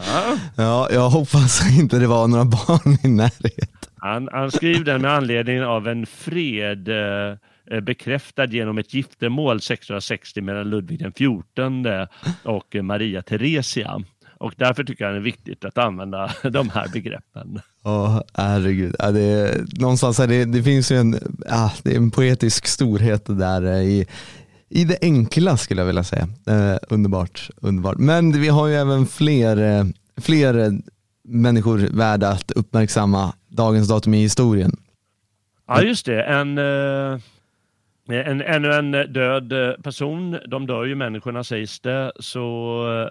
Ja, Ja, jag hoppas inte det var några barn i närheten. han, han skrev den med anledning av en fred eh, bekräftad genom ett giftermål 1660 mellan Ludvig den XIV och Maria Theresia. Och därför tycker jag det är viktigt att använda de här begreppen. Ja, herregud. Ja, det, är- någonstans är det, det finns ju en, ja, det är en poetisk storhet där i, i det enkla skulle jag vilja säga. Eh, underbart, underbart. Men vi har ju även fler, eh, fler eh, människor värda att uppmärksamma dagens datum i historien. Ja, just det. En, eh, en, ännu en död person. De dör ju människorna sägs det. Så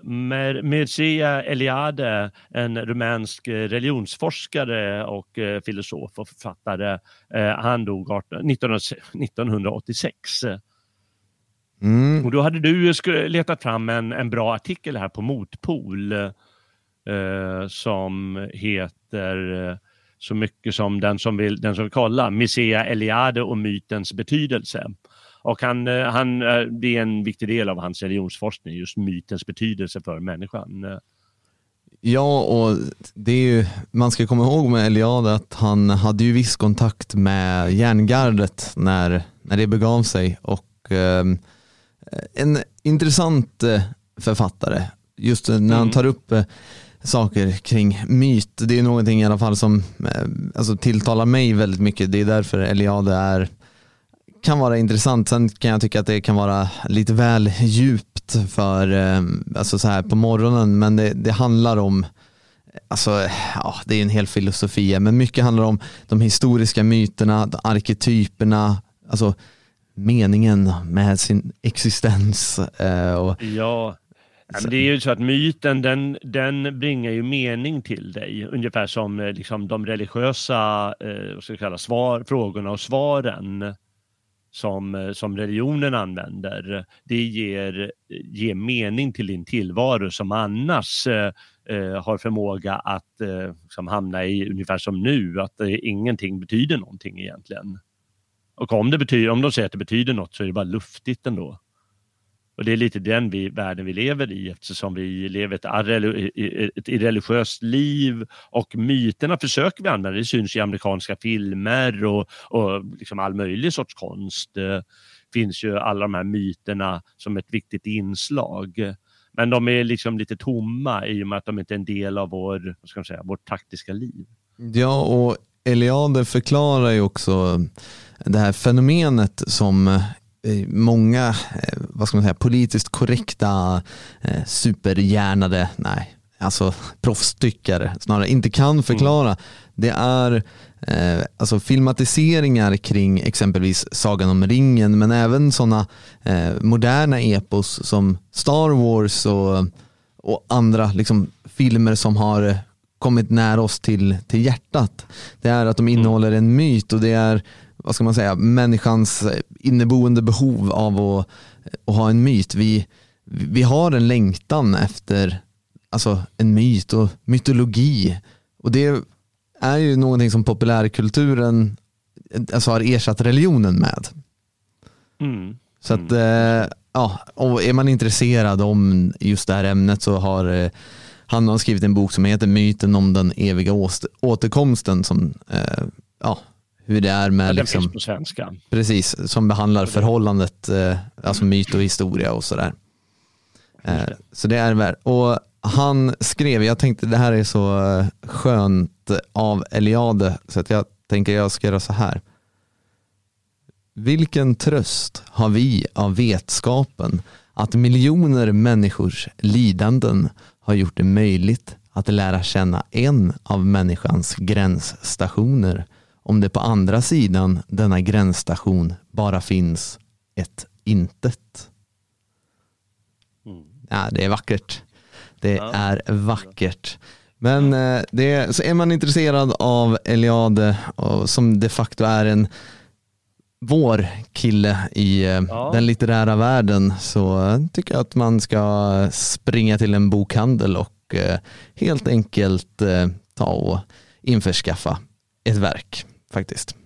eh, Mer- Mircea Eliade, en rumänsk religionsforskare och eh, filosof och författare, han dog 18, 19, 1986. Mm. Och då hade du letat fram en, en bra artikel här på Motpol eh, som heter eh, så mycket som den som vill, den som vill kolla, Mircea Eliade och mytens betydelse. Och han, eh, han, eh, det är en viktig del av hans religionsforskning, just mytens betydelse för människan. Eh, Ja, och det är ju, man ska komma ihåg med Eliade att han hade ju viss kontakt med järngardet när, när det begav sig och ehm, en intressant eh, författare. Just när han Mm. tar upp eh, saker kring myt. Det är någonting i alla fall som eh, alltså, tilltalar mig väldigt mycket. Det är därför Eliade är kan vara intressant. Sen kan jag tycka att det kan vara lite väl djupt för alltså så här på morgonen. Men det, det handlar om Alltså, ja, det är en hel filosofi, men mycket handlar om de historiska myterna, arketyperna, alltså meningen med sin existens. Eh, och, Ja, men det är ju så att myten den, den bringar ju mening till dig. Ungefär som eh, liksom, de religiösa eh, vad ska jag kalla, svar, frågorna och svaren som, eh, som religionen använder. Det ger, ger mening till din tillvaro som annars eh, har förmåga att eh, som hamna i ungefär som nu, att eh, ingenting betyder någonting egentligen. Och om, det betyder, om de säger att det betyder något så är det bara luftigt ändå. Och det är lite den vi, världen vi lever i eftersom vi lever ett, ett irreligiöst liv och myterna försöker vi använda. Det syns i amerikanska filmer och, och liksom all möjlig sorts konst. Det finns ju alla de här myterna som ett viktigt inslag. Men de är liksom lite tomma i och med att de inte är en del av vår, vad ska man säga, vårt taktiska liv. ja, och Eliade förklarar ju också det här fenomenet som eh, många, eh, vad ska man säga, politiskt korrekta eh, superhjärnade, nej, alltså proffstyckare snarare, inte kan förklara. Det är eh, alltså filmatiseringar kring exempelvis Sagan om ringen men även sådana eh, moderna epos som Star Wars och, och andra liksom, filmer som har kommit nära oss till, till hjärtat. Det är att de innehåller en myt och det är vad ska man säga, människans inneboende behov av att, att ha en myt. Vi, vi har en längtan efter alltså, en myt och mytologi. Och det är ju någonting som populärkulturen alltså har ersatt religionen med. Mm. Så att, eh, ja, och är man intresserad om just det här ämnet så har eh, han har skrivit en bok som heter Myten om den eviga återkomsten som, eh, ja, hur det är med... Ja, den liksom, finns på svenska. Precis, som behandlar förhållandet, eh, alltså myt och historia och sådär. Eh, så det är värt. Och han skrev, jag tänkte det här är så eh, skönt av Eliade, så att jag tänker jag ska göra så här. Vilken tröst har vi av vetskapen att miljoner människors lidanden har gjort det möjligt att lära känna en av människans gränsstationer om det på andra sidan denna gränsstation bara finns ett intet. Mm. Ja, det är vackert. Det ja. är vackert. Men eh, det, så är man intresserad av Eliade, som de facto är en vår kille i eh, ja. den litterära världen så tycker jag att man ska springa till en bokhandel och eh, helt enkelt ta och införskaffa ett verk faktiskt.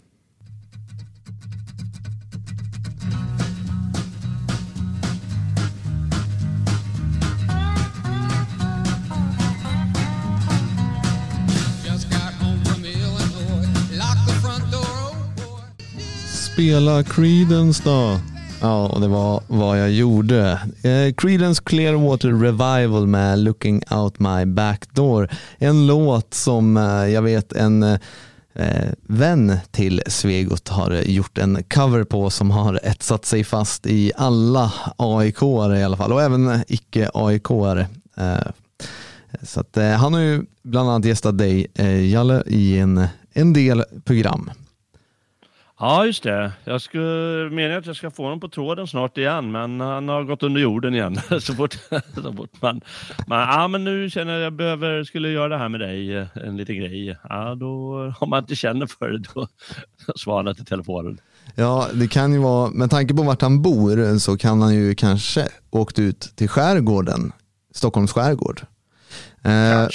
Spela Creedence då. Ja, och det var vad jag gjorde. Eh, Creedence Clearwater Revival med Looking Out My Back Door. En låt som eh, jag vet en eh, vän till Svegot har gjort en cover på som har etsat sig fast i alla AIK-are i alla fall och även icke-AIK-are. Eh, så att, eh, han har ju bland annat gästat dig, eh, Jalle, i en, en del program. Ja, just det. Jag skulle mena att jag ska få honom på tråden snart igen, men han har gått under jorden igen. så fort, så fort man, man, ja, men nu känner jag att jag behöver, skulle göra det här med dig, en liten grej. Ja, då, om man inte känner för det, då svarar till telefonen. Ja, det kan ju vara, med tanke på vart han bor så kan han ju kanske åkt ut till skärgården, Stockholms skärgård. Eh.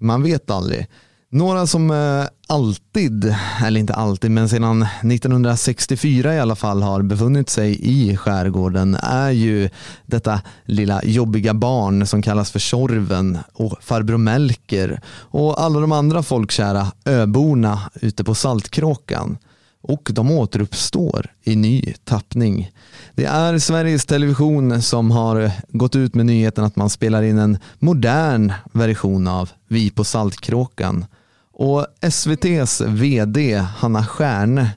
Man vet aldrig. Några som eh, alltid, eller inte alltid, men sedan 1964 i alla fall har befunnit sig i skärgården är ju detta lilla jobbiga barn som kallas för Tjorven och farbror Melker och alla de andra folkkära öborna ute på Saltkråkan och de återuppstår i ny tappning. Det är Sveriges Television som har gått ut med nyheten att man spelar in en modern version av Vi på Saltkråkan och SVTs vd Hanna Stjärne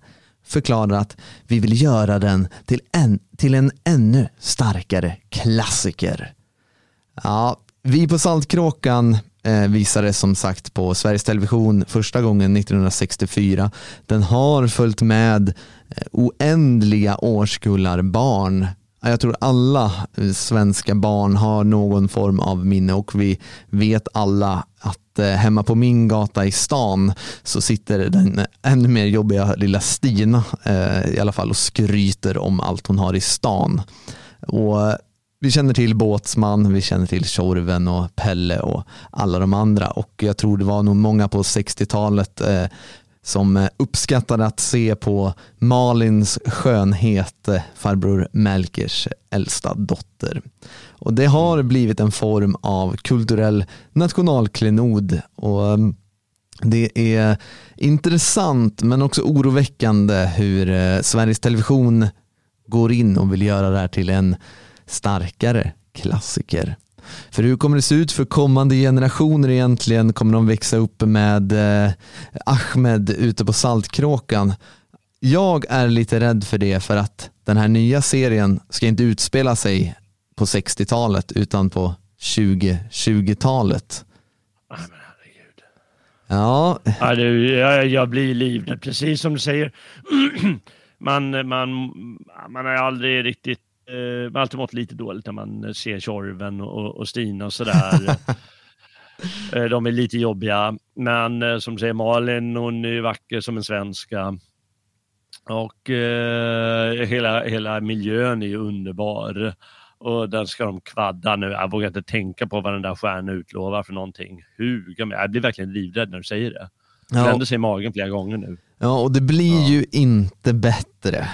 förklarar att vi vill göra den till en, till en ännu starkare klassiker. Ja, vi på Saltkråkan eh, visades som sagt på Sveriges Television första gången 1964. Den har följt med eh, oändliga årskullar barn jag tror alla svenska barn har någon form av minne och vi vet alla att eh, hemma på min gata i stan så sitter den ännu mer jobbiga lilla Stina eh, i alla fall och skryter om allt hon har i stan. Och eh, vi känner till Båtsman, vi känner till Tjorven och Pelle och alla de andra och jag tror det var nog många på 60-talet eh, som eh, uppskattade att se på Malins skönhet, eh, farbror Melkers äldsta dotter. Och det har blivit en form av kulturell nationalklenod och mm, det är intressant men också oroväckande hur eh, Sveriges Television går in och vill göra det här till en starkare klassiker. För hur kommer det se ut för kommande generationer egentligen? Kommer de växa upp med eh, Ahmed ute på Saltkråkan? Jag är lite rädd för det för att den här nya serien ska inte utspela sig på 60-talet utan på 2020-talet. Ja. ja du, jag, jag blir livrädd, precis som du säger. man, man, man har aldrig riktigt eh, alltid mått lite dåligt när man ser Tjorven och, och Stina och sådär. eh, de är lite jobbiga, men eh, som säger Malin, hon är vacker som en svenska. Och eh, hela, hela miljön är underbar. Och den ska de kvadda nu. Jag vågar inte tänka på vad den där stjärnan utlovar för någonting. Huga mig. Jag blir verkligen livrädd när du säger det. Ja. Brände sig i magen flera gånger nu. Ja, och det blir ja. ju inte bättre.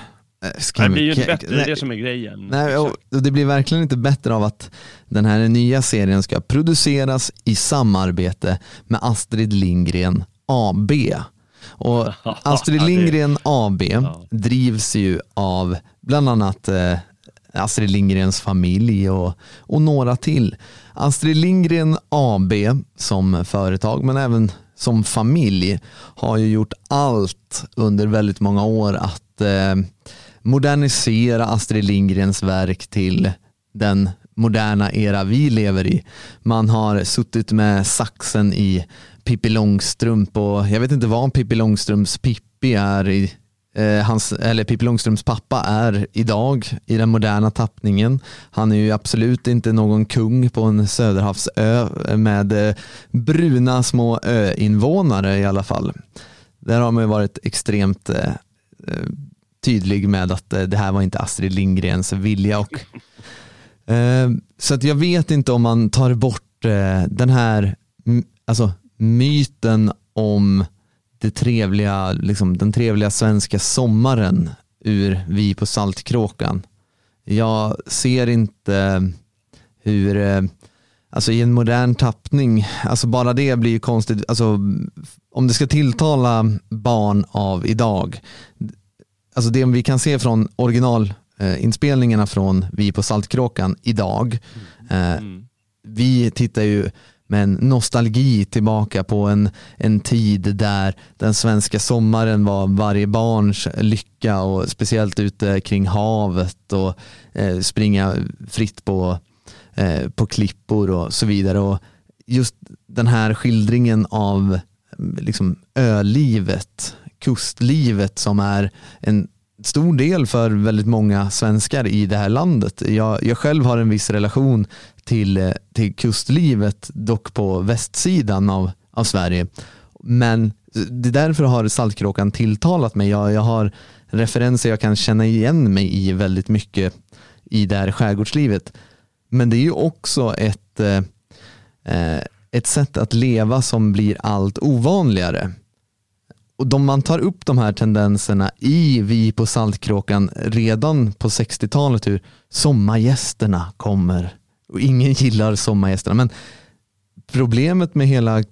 Eh, det blir ju inte bättre, det är det som är grejen. Nej, och det blir verkligen inte bättre av att den här nya serien ska produceras i samarbete med Astrid Lindgren AB. Och Astrid Lindgren AB drivs ju av bland annat eh, Astrid Lindgrens familj och, och några till. Astrid Lindgren AB som företag men även som familj har ju gjort allt under väldigt många år att eh, modernisera Astrid Lindgrens verk till den moderna era vi lever i. Man har suttit med saxen i Pippi Långstrump och jag vet inte vad Pippi Långstrumps Pippi är i eh, hans, eller Pippi Långstrumps pappa är idag i den moderna tappningen. Han är ju absolut inte någon kung på en söderhavsö med eh, bruna små öinvånare i alla fall. Där har man ju varit extremt eh, eh tydlig med att eh, det här var inte Astrid Lindgrens vilja. Och, eh, så att jag vet inte om man tar bort eh, den här alltså, myten om det trevliga, liksom, den trevliga svenska sommaren ur Vi på Saltkråkan. Jag ser inte hur, alltså i en modern tappning, alltså bara det blir ju konstigt, alltså om det ska tilltala barn av idag, alltså det vi kan se från originalinspelningarna från Vi på Saltkråkan idag, mm. Eh, mm. vi tittar ju med en nostalgi tillbaka på en, en tid där den svenska sommaren var varje barns lycka och speciellt ute kring havet och eh, springa fritt på, eh, på klippor och så vidare. Och just den här skildringen av liksom, ölivet, kustlivet som är en stor del för väldigt många svenskar i det här landet. Jag, jag själv har en viss relation till, eh, till kustlivet, dock på västsidan av, av Sverige. Men det är därför har Saltkråkan tilltalat mig. Jag, jag har referenser jag kan känna igen mig i väldigt mycket i det här skärgårdslivet. Men det är ju också ett, eh, eh ett sätt att leva som blir allt ovanligare och de man tar upp de här tendenserna i Vi på Saltkråkan redan på 60-talet hur sommargästerna kommer och ingen gillar sommargästerna. Men problemet med hela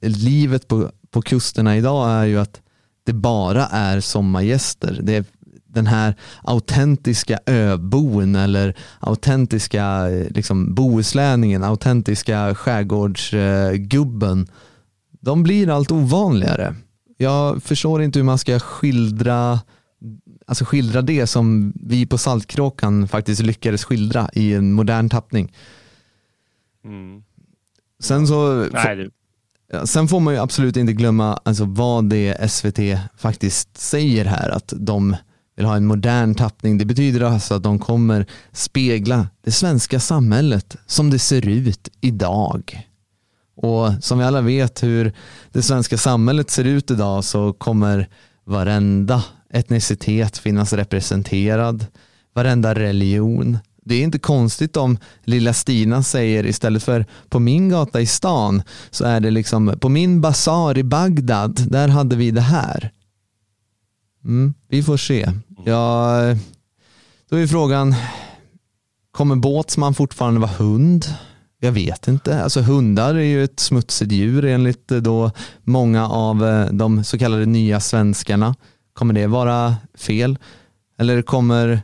livet på, på kusterna idag är ju att det bara är sommargäster. Det är den här autentiska öbon eller autentiska liksom, bohuslänningen, autentiska skärgårdsgubben. De blir allt ovanligare jag förstår inte hur man ska skildra, alltså skildra det som vi på Saltkråkan faktiskt lyckades skildra i en modern tappning. Mm. Sen så Nej, Sen får man ju absolut inte glömma alltså, vad det SVT faktiskt säger här, att de vill ha en modern tappning. Det betyder alltså att de kommer spegla det svenska samhället som det ser ut idag. Och som vi alla vet hur det svenska samhället ser ut idag så kommer varenda etnicitet finnas representerad, varenda religion. Det är inte konstigt om lilla Stina säger istället för på min gata i stan så är det liksom på min basar i Bagdad, där hade vi det här. Mm, vi får se. Ja, då är frågan, kommer Båtsman fortfarande vara hund? Jag vet inte. Alltså hundar är ju ett smutsigt djur enligt eh, då många av eh, de så kallade nya svenskarna. Kommer det vara fel? Eller kommer,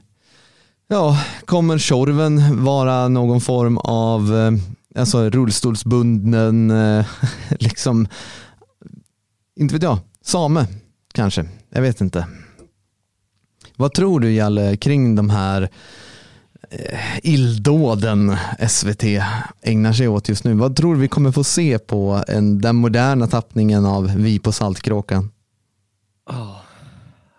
ja, kommer Tjorven vara någon form av eh, alltså rullstolsbunden, liksom, inte vet jag, same kanske. Jag vet inte. Vad tror du Jalle kring de här illdåden SVT ägnar sig åt just nu. Vad tror du vi kommer få se på en, den moderna tappningen av Vi på Saltkråkan? Oh.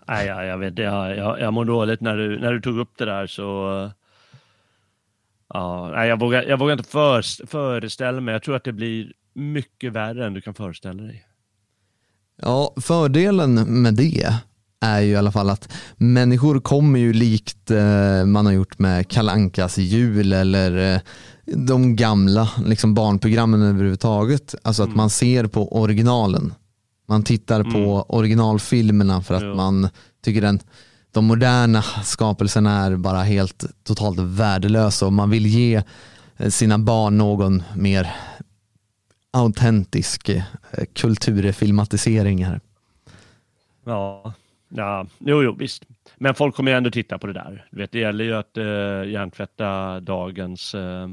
Nej, jag, jag vet jag, jag, jag mår dåligt när du, när du tog upp det där så Ja, nej, jag, vågar, jag vågar inte för, föreställa mig. Jag tror att det blir mycket värre än du kan föreställa dig. Ja, fördelen med det är ju i alla fall att människor kommer ju likt eh, man har gjort med Kalankas jul eller eh, de gamla liksom barnprogrammen överhuvudtaget. Alltså att mm. man ser på originalen. Man tittar på Mm. originalfilmerna för att Ja. man tycker den, de moderna skapelserna är bara helt totalt värdelösa och man vill ge eh, sina barn någon mer autentisk kulturfilmatisering här. Ja, ja. Jo, jo, visst. Men folk kommer ju ändå titta på det där. Du vet, det gäller ju att uh, hjärntvätta dagens eh,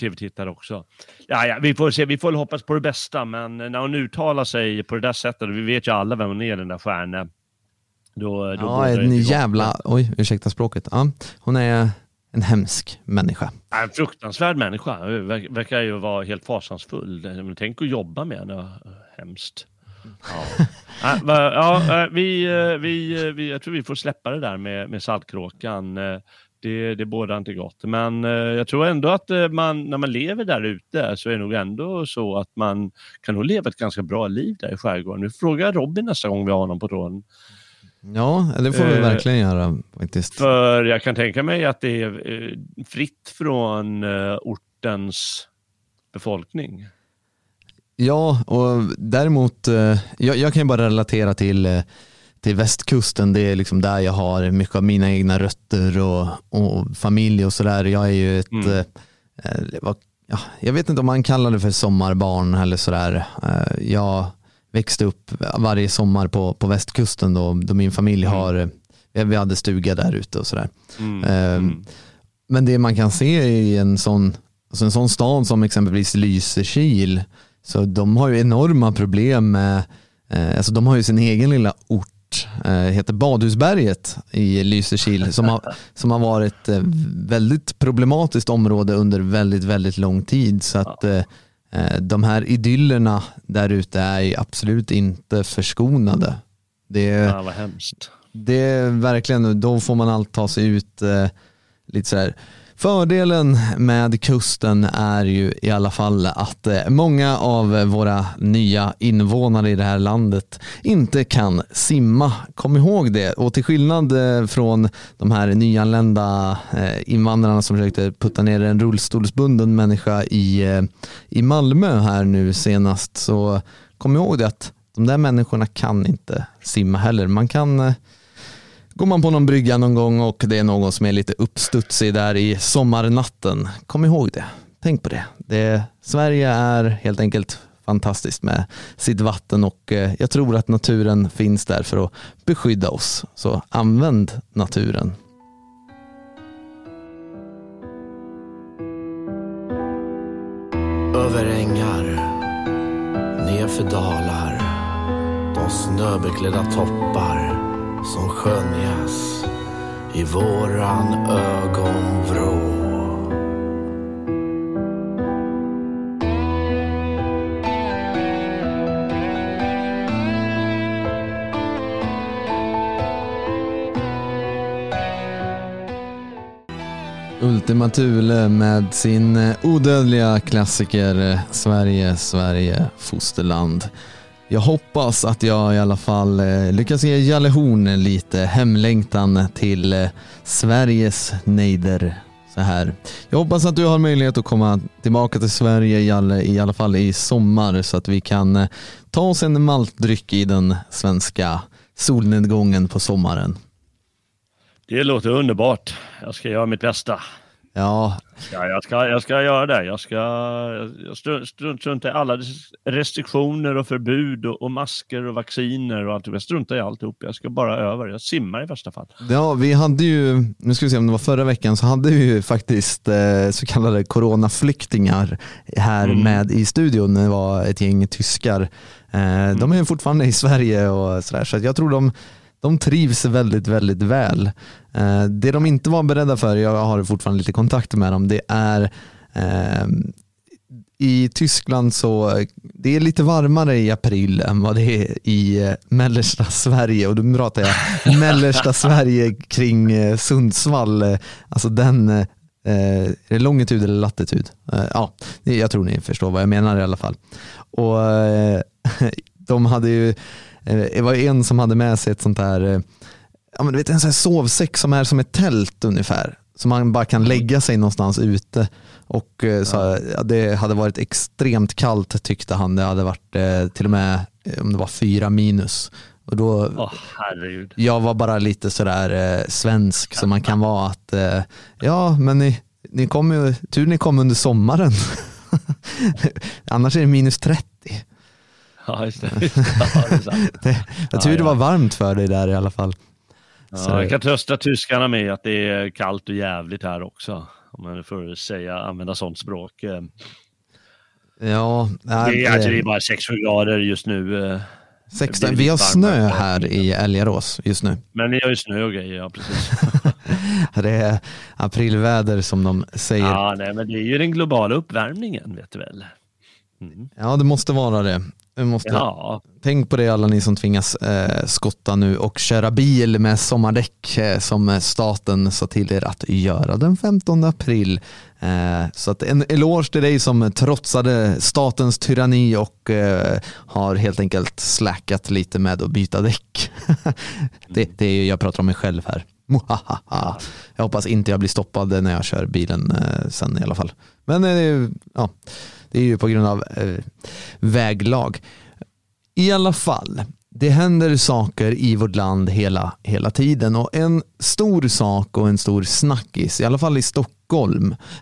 tv-tittare också. Ja, ja, vi får se, vi får hoppas på det bästa, men när hon uttalar sig på det där sättet, vi vet ju alla vem hon är, den där stjärnan. Då, då Ja, en jävla, oj ursäkta språket. Ja, hon är en hemsk människa. En fruktansvärd människa. Ver- Verkar ju vara helt fasansfull. Tänk att jobba med henne. Hemskt. Ja. Ja, eh, vi, eh, vi, eh, vi, jag tror vi får släppa det där med, med Saltkråkan. Det, det bådar inte gott. Men jag tror ändå att man, när man lever där ute så är det nog ändå så att man kan nog leva ett ganska bra liv där i skärgården. Nu frågar jag Robin nästa gång vi har honom på tråden. Ja, det får vi Eh, verkligen göra faktiskt. För jag kan tänka mig att det är fritt från ortens befolkning. Ja, och däremot, eh, jag, jag kan ju bara relatera till, eh, till västkusten. Det är liksom där jag har mycket av mina egna rötter och, och familj och sådär. Jag är ju ett, Mm. eh, eh, jag vet inte om man kallar det för sommarbarn eller sådär. Jag växte upp varje sommar på, på västkusten då, då min familj Mm. har, vi hade stuga där ute och sådär. Mm. Mm. Men det man kan se i en sån, alltså en sån stad som exempelvis Lysekil, så de har ju enorma problem med, eh, alltså de har ju sin egen lilla ort, eh, heter Badhusberget i Lysekil, som har, som har varit eh, väldigt problematiskt område under väldigt, väldigt lång tid. Så att de här idyllerna där ute är absolut inte förskonade. Det, Ja, vad hemskt. det är verkligen, då får man allt ta sig ut lite så här. Fördelen med kusten är ju i alla fall att eh, många av våra nya invånare i det här landet inte kan simma. Kom ihåg det. Och till skillnad eh, från de här nyanlända eh, invandrarna som försökte putta ner en rullstolsbunden människa i, i Malmö här nu senast så kom ihåg det att de där människorna kan inte simma heller. Man kan Går man på någon brygga någon gång och det är någon som är lite uppstudsig där i sommarnatten, kom ihåg det. Tänk på det. det. Sverige är helt enkelt fantastiskt med sitt vatten och eh, jag tror att naturen finns där för att beskydda oss. Så använd naturen. Över ängar, nerför dalar, de snöbeklädda toppar som skönjas i våran ögonvrå. Ultima Thule med sin eh, odödliga klassiker eh, Sverige, Sverige, fosterland. Jag hoppas att jag i alla fall eh, lyckas ge Jalle Horn lite hemlängtan till eh, Sveriges nejder. Så här. Jag hoppas att du har möjlighet att komma tillbaka till Sverige Jalle, i alla fall i sommar så att vi kan eh, ta oss en maltdryck i den svenska solnedgången på sommaren. Det låter underbart. Jag ska göra mitt bästa. Ja, Ja, jag, ska, jag ska göra det. Jag ska jag strunt, strunt, i alla restriktioner och förbud och, och masker och vacciner och allt. Jag struntar i alltihop. Jag ska bara över. Jag simmar i värsta fall. Ja, vi hade ju, nu ska vi se om det var förra veckan, så hade vi ju faktiskt eh, så kallade coronaflyktingar här Mm. med i studion. Det var ett gäng tyskar. Eh, De är fortfarande i Sverige och sådär, så jag tror de, de trivs väldigt, väldigt väl. Eh, det de inte var beredda för, jag har fortfarande lite kontakt med dem, det är eh, i Tyskland så det är lite varmare i april än vad det är i eh, mellersta Sverige och då pratar jag mellersta Sverige kring Sundsvall, alltså den eh, är det longitud eller latitud? Eh, Ja, jag tror ni förstår vad jag menar i alla fall. Och eh, de hade ju, det var en som hade med sig ett sånt här, eh, ja men du vet en sån här sovsäck som är som ett tält ungefär. Så man bara kan lägga sig någonstans ute. Och eh, så, ja, det hade varit extremt kallt tyckte han. Det hade varit eh, till och med eh, om det var fyra minus. Och då, herregud. jag var bara lite sådär eh, svensk som man kan vara att eh, ja men ni, ni kom ju, tur ni kom under sommaren. Annars är det minus 30. Ja, just det. Ja, det sant. Det, jag Ja, det ja. var varmt för dig där i alla fall. Så- Ja, jag kan trösta tyskarna med att det är kallt och jävligt här också. Om man får säga, använda sånt språk. Eh, Ja, nej, Det är, alltså, det är eh, bara 6-7 grader just nu. eh, 16, det blir vi har snö här i Älgarås just nu. Men ni har ju snö och grejer, ja precis. Det är aprilväder som de säger. Ja, Ja, nej, men det är ju den globala uppvärmningen, vet du väl. Mm. det måste vara det. Måste, Ja, Tänk på det alla ni som tvingas eh, skotta nu och köra bil med sommardäck eh, som staten sa till er att göra den 15 april. Eh, så att en eloge till dig som trotsade statens tyranni och eh, har helt enkelt släckat lite med att byta däck. det, det är, jag pratar om mig själv här. Jag hoppas inte jag blir stoppad när jag kör bilen eh, sen i alla fall. Men eh, ja, det är ju på grund av eh, väglag. I alla fall, det händer saker i vårt land hela, hela tiden och en stor sak och en stor snackis, i alla fall i Stockholm,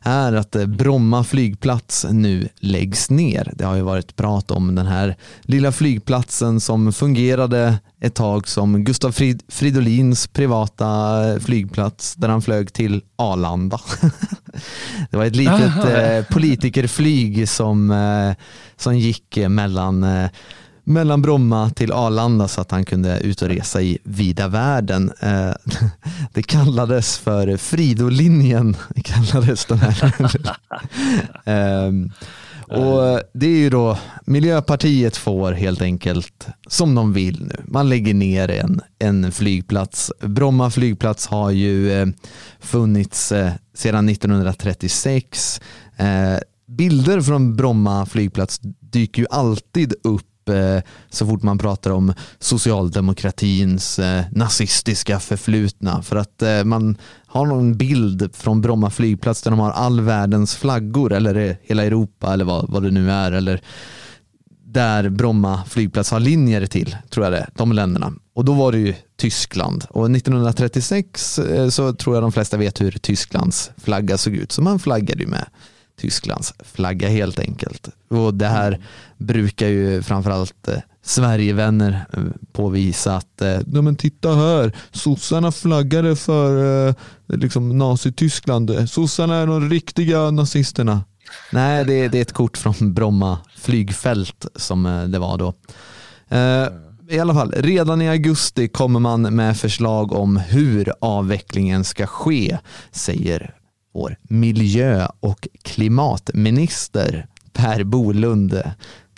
är att eh, Bromma flygplats nu läggs ner. Det har ju varit prat om den här lilla flygplatsen som fungerade ett tag som Gustav Frid Fridolins privata eh, flygplats där han flög till Arlanda. Det var ett litet eh, politikerflyg som, eh, som gick mellan, eh, mellan Bromma till Arlanda så att han kunde ut och resa i vida världen. Eh, det kallades för Fridolinjen. Kallades den här. Ehm, och det är ju då Miljöpartiet får helt enkelt som de vill nu. Man lägger ner en, en flygplats. Bromma flygplats har ju eh, funnits eh, sedan 1936. Bilder från Bromma flygplats dyker ju alltid upp eh, så fort man pratar om socialdemokratins eh, nazistiska förflutna. För att eh, man har någon bild från Bromma flygplats där de har all världens flaggor eller eh, hela Europa eller vad, vad det nu är. Eller där Bromma flygplats har linjer till, tror jag det är, de länderna. Och då var det ju Tyskland. Och 1936 eh, så tror jag de flesta vet hur Tysklands flagga såg ut. Så man flaggade ju med Tysklands flagga helt enkelt. Och det här brukar ju framförallt eh, Sverigevänner eh, påvisa att eh, ja, men titta här, sossarna flaggade för eh, liksom Nazityskland. Sossarna är de riktiga nazisterna. Nej, det är, det är ett kort från Bromma flygfält som eh, det var då. Eh, I alla fall, redan i augusti kommer man med förslag om hur avvecklingen ska ske, säger vår miljö och klimatminister Per Bolund,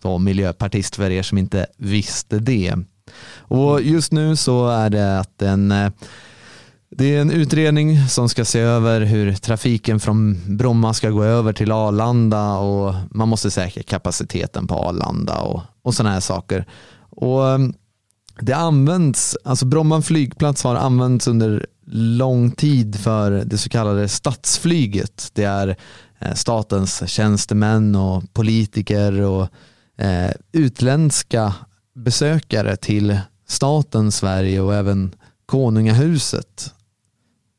då miljöpartist för er som inte visste det. Och just nu så är det att en det är en utredning som ska se över hur trafiken från Bromma ska gå över till Arlanda och man måste säkra kapaciteten på Arlanda och, och sådana här saker. Och det används, alltså Bromma flygplats har använts under lång tid för det så kallade statsflyget. Det är eh, statens tjänstemän och politiker och eh, utländska besökare till staten Sverige och även konungahuset.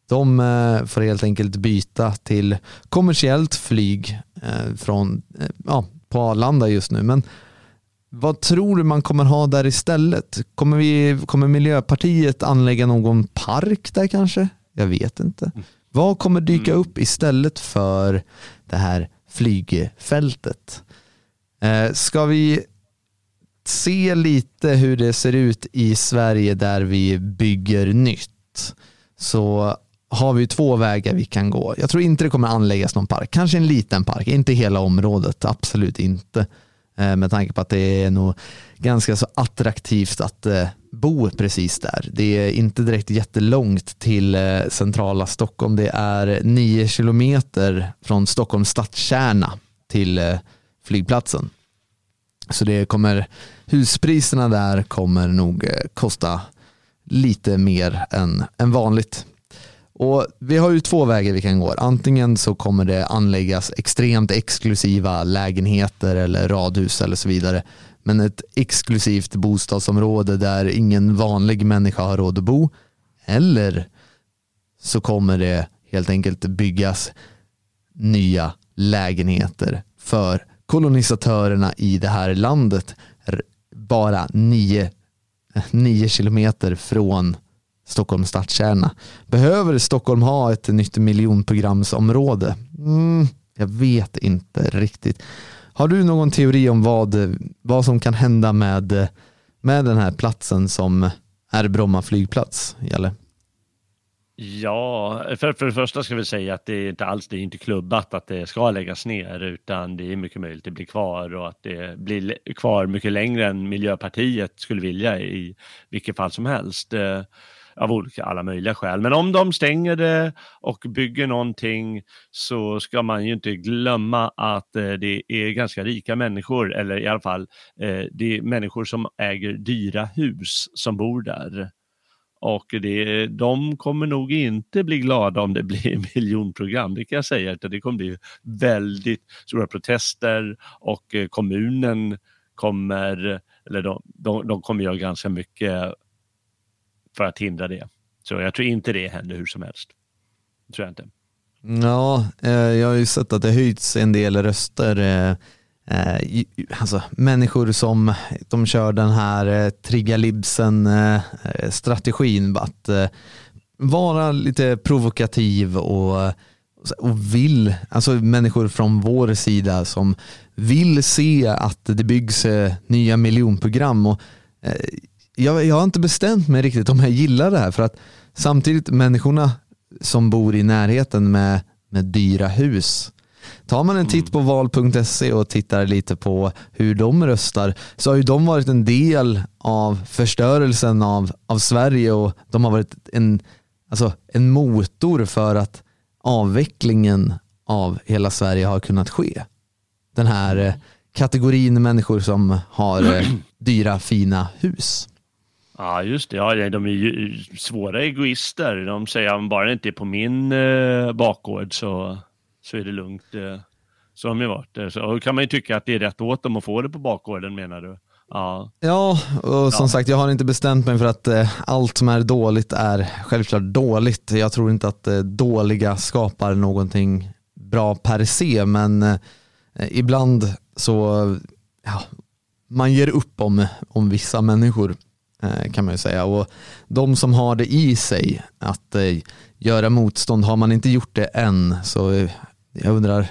De eh, får helt enkelt byta till kommersiellt flyg eh, från, eh, ja, på Arlanda just nu. Men vad tror du man kommer ha där istället? Kommer, vi, kommer Miljöpartiet anlägga någon park där kanske? Jag vet inte. Vad kommer dyka upp istället för det här flygfältet? Eh, ska vi se lite hur det ser ut i Sverige där vi bygger nytt så har vi två vägar vi kan gå. Jag tror inte det kommer anläggas någon park. Kanske en liten park, inte hela området, absolut inte. Eh, med tanke på att det är nog ganska så attraktivt att eh, bo precis där. Det är inte direkt jättelångt till eh, centrala Stockholm. Det är nio kilometer från Stockholms stadskärna till flygplatsen. Så det kommer, huspriserna där kommer nog kosta lite mer än, än vanligt. Och vi har ju två vägar vi kan gå. Antingen så kommer det anläggas extremt exklusiva lägenheter eller radhus eller så vidare men ett exklusivt bostadsområde där ingen vanlig människa har råd att bo. Eller så kommer det helt enkelt byggas nya lägenheter för kolonisatörerna i det här landet bara nio, nio kilometer från Stockholms stadskärna. Behöver Stockholm ha ett nytt miljonprogramsområde? Mm, jag vet inte riktigt. Har du någon teori om vad, vad som kan hända med, med den här platsen som är Bromma flygplats, Jalle? Ja, för, för det första ska vi säga att det är inte alls det är inte klubbat att det ska läggas ner utan det är mycket möjligt att det blir kvar och att det blir kvar mycket längre än Miljöpartiet skulle vilja i vilket fall som helst. Eh, av olika, alla möjliga skäl. Men om de stänger det och bygger någonting så ska man ju inte glömma att eh, det är ganska rika människor, eller i alla fall eh, det är människor som äger dyra hus som bor där. Och det, de kommer nog inte bli glada om det blir miljonprogram, det kan jag säga. Utan det kommer bli väldigt stora protester och eh, kommunen kommer, eller de, de, de kommer göra ganska mycket för att hindra det. Så jag tror inte det händer hur som helst. Det tror jag inte. Ja, eh, jag har ju sett att det höjts en del röster. Eh, eh, alltså, människor som de kör den här triggalibsen strategin att vara lite provokativ och, och vill, alltså människor från vår sida som vill se att det byggs nya miljonprogram. Och, jag, jag har inte bestämt mig riktigt om jag gillar det här för att samtidigt människorna som bor i närheten med, med dyra hus Tar man en titt på mm. val.se och tittar lite på hur de röstar så har ju de varit en del av förstörelsen av, av Sverige och de har varit en, alltså en motor för att avvecklingen av hela Sverige har kunnat ske. Den här eh, kategorin människor som har eh, dyra fina hus. Ja, just det. Ja, de är ju svåra egoister. De säger att bara det inte är på min eh, bakgård så, så är det lugnt. Eh, så har de ju varit. Så då kan man ju tycka att det är rätt åt dem att få det på bakgården menar du? Ja. ja, och som ja. sagt jag har inte bestämt mig för att eh, allt som är dåligt är självklart dåligt. Jag tror inte att eh, dåliga skapar någonting bra per se, men eh, ibland så, ja, man ger upp om, om vissa människor. Eh, kan man ju säga. Och de som har det i sig att eh, göra motstånd, har man inte gjort det än så eh, jag undrar,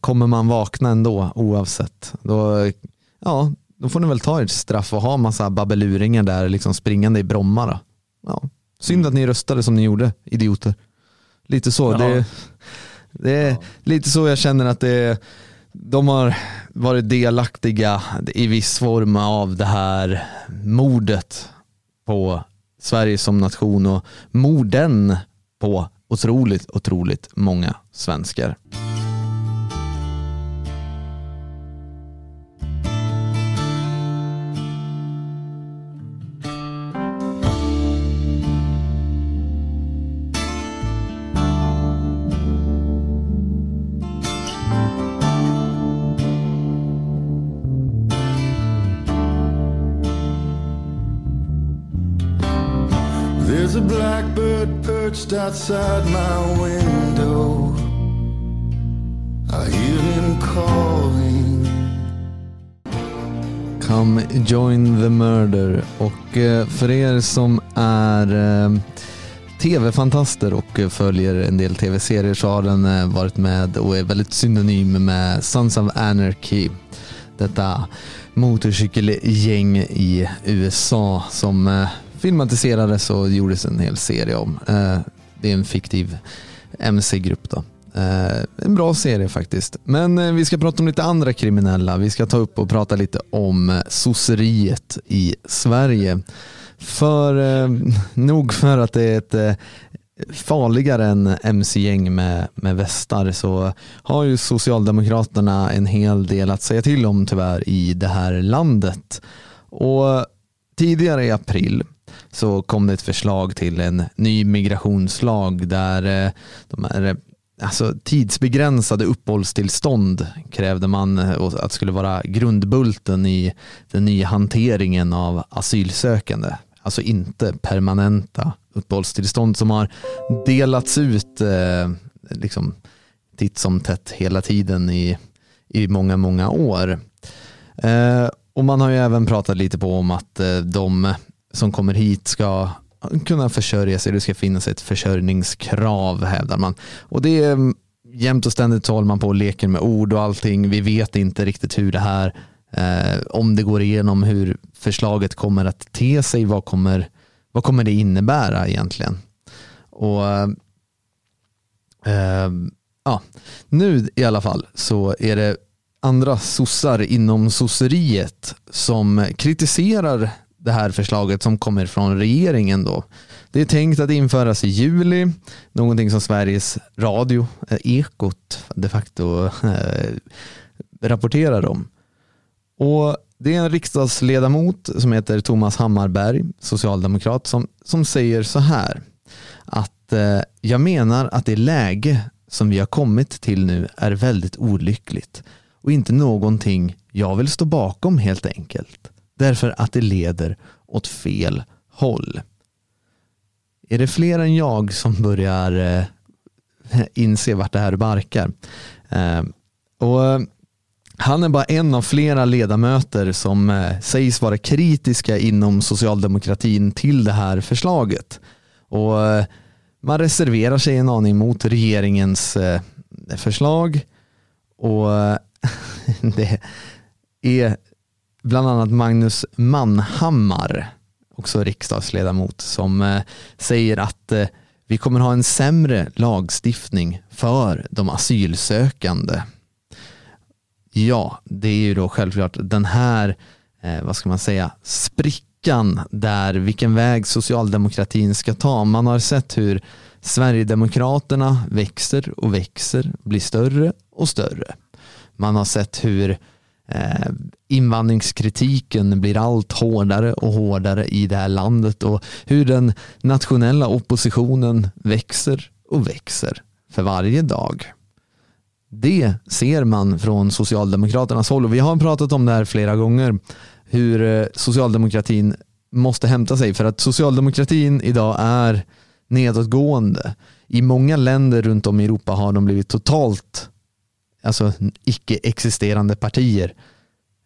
kommer man vakna ändå oavsett? Då, ja, då får ni väl ta ert straff och ha massa babbeluringar där liksom springande i Bromma. Då. Ja. Synd att ni röstade som ni gjorde, idioter. Lite så. Det, det är ja. lite så jag känner att det är de har varit delaktiga i viss form av det här mordet på Sverige som nation och morden på otroligt, otroligt många svenskar. Outside my window. I hear him calling. Come join the murder. Och eh, för er som är eh, tv-fantaster och följer en del tv-serier så har den eh, varit med och är väldigt synonym med Sons of Anarchy. Detta motorcykelgäng i USA som filmatiserades och gjordes en hel serie om. Det är en fiktiv MC-grupp då. Eh, en bra serie faktiskt. Men eh, vi ska prata om lite andra kriminella. Vi ska ta upp och prata lite om eh, sosseriet i Sverige. För nog för att det är ett farligare än mc-gäng med, med västar så har ju Socialdemokraterna en hel del att säga till om tyvärr i det här landet. Och tidigare i april så kom det ett förslag till en ny migrationslag där eh, de här eh, alltså tidsbegränsade uppehållstillstånd krävde man eh, att skulle vara grundbulten i den nya hanteringen av asylsökande. Alltså inte permanenta uppehållstillstånd som har delats ut eh, liksom titt som tätt hela tiden i, i många, många år. Eh, och man har ju även pratat lite på om att eh, de som kommer hit ska kunna försörja sig, det ska finnas ett försörjningskrav hävdar man. Och det är mm, jämt och ständigt så håller man på och leker med ord och allting. Vi vet inte riktigt hur det här, eh, om det går igenom, hur förslaget kommer att te sig, vad kommer, vad kommer det innebära egentligen? Och eh, eh ja, nu i alla fall så är det andra sossar inom sosseriet som kritiserar det här förslaget som kommer från regeringen då. Det är tänkt att införas i juli, någonting som Sveriges Radio, eh, Ekot de facto eh, rapporterar om. Och det är en riksdagsledamot som heter Thomas Hammarberg, socialdemokrat, som, som säger så här att eh, jag menar att det läge som vi har kommit till nu är väldigt olyckligt och inte någonting jag vill stå bakom helt enkelt. Därför att det leder åt fel håll. Är det fler än jag som börjar eh, inse vart det här barkar? Eh, och eh, han är bara en av flera ledamöter som sägs vara kritiska inom socialdemokratin till det här förslaget. Och man reserverar sig en aning mot regeringens förslag och det är bland annat Magnus Manhammar, också riksdagsledamot, som eh, säger att eh, vi kommer ha en sämre lagstiftning för de asylsökande. Ja, det är ju då självklart den här, eh, vad ska man säga, sprickan där vilken väg socialdemokratin ska ta. Man har sett hur Sverigedemokraterna växer och växer, blir större och större. Man har sett hur eh, invandringskritiken blir allt hårdare och hårdare i det här landet och hur den nationella oppositionen växer och växer för varje dag. Det ser man från Socialdemokraternas håll och vi har pratat om det här flera gånger hur eh, socialdemokratin måste hämta sig för att socialdemokratin idag är nedåtgående. I många länder runt om i Europa har de blivit totalt alltså icke-existerande partier.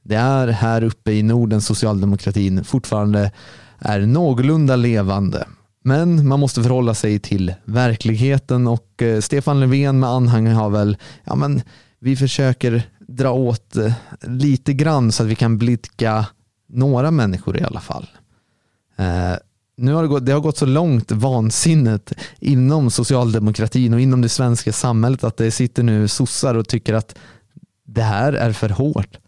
Det är här uppe i Norden socialdemokratin fortfarande är någorlunda levande. Men man måste förhålla sig till verkligheten och eh, Stefan Löfven med anhang har väl, ja men vi försöker dra åt eh, lite grann så att vi kan blidka några människor i alla fall. Eh, nu har det, gått, det har gått så långt vansinnet inom socialdemokratin och inom det svenska samhället att det sitter nu sossar och tycker att det här är för hårt.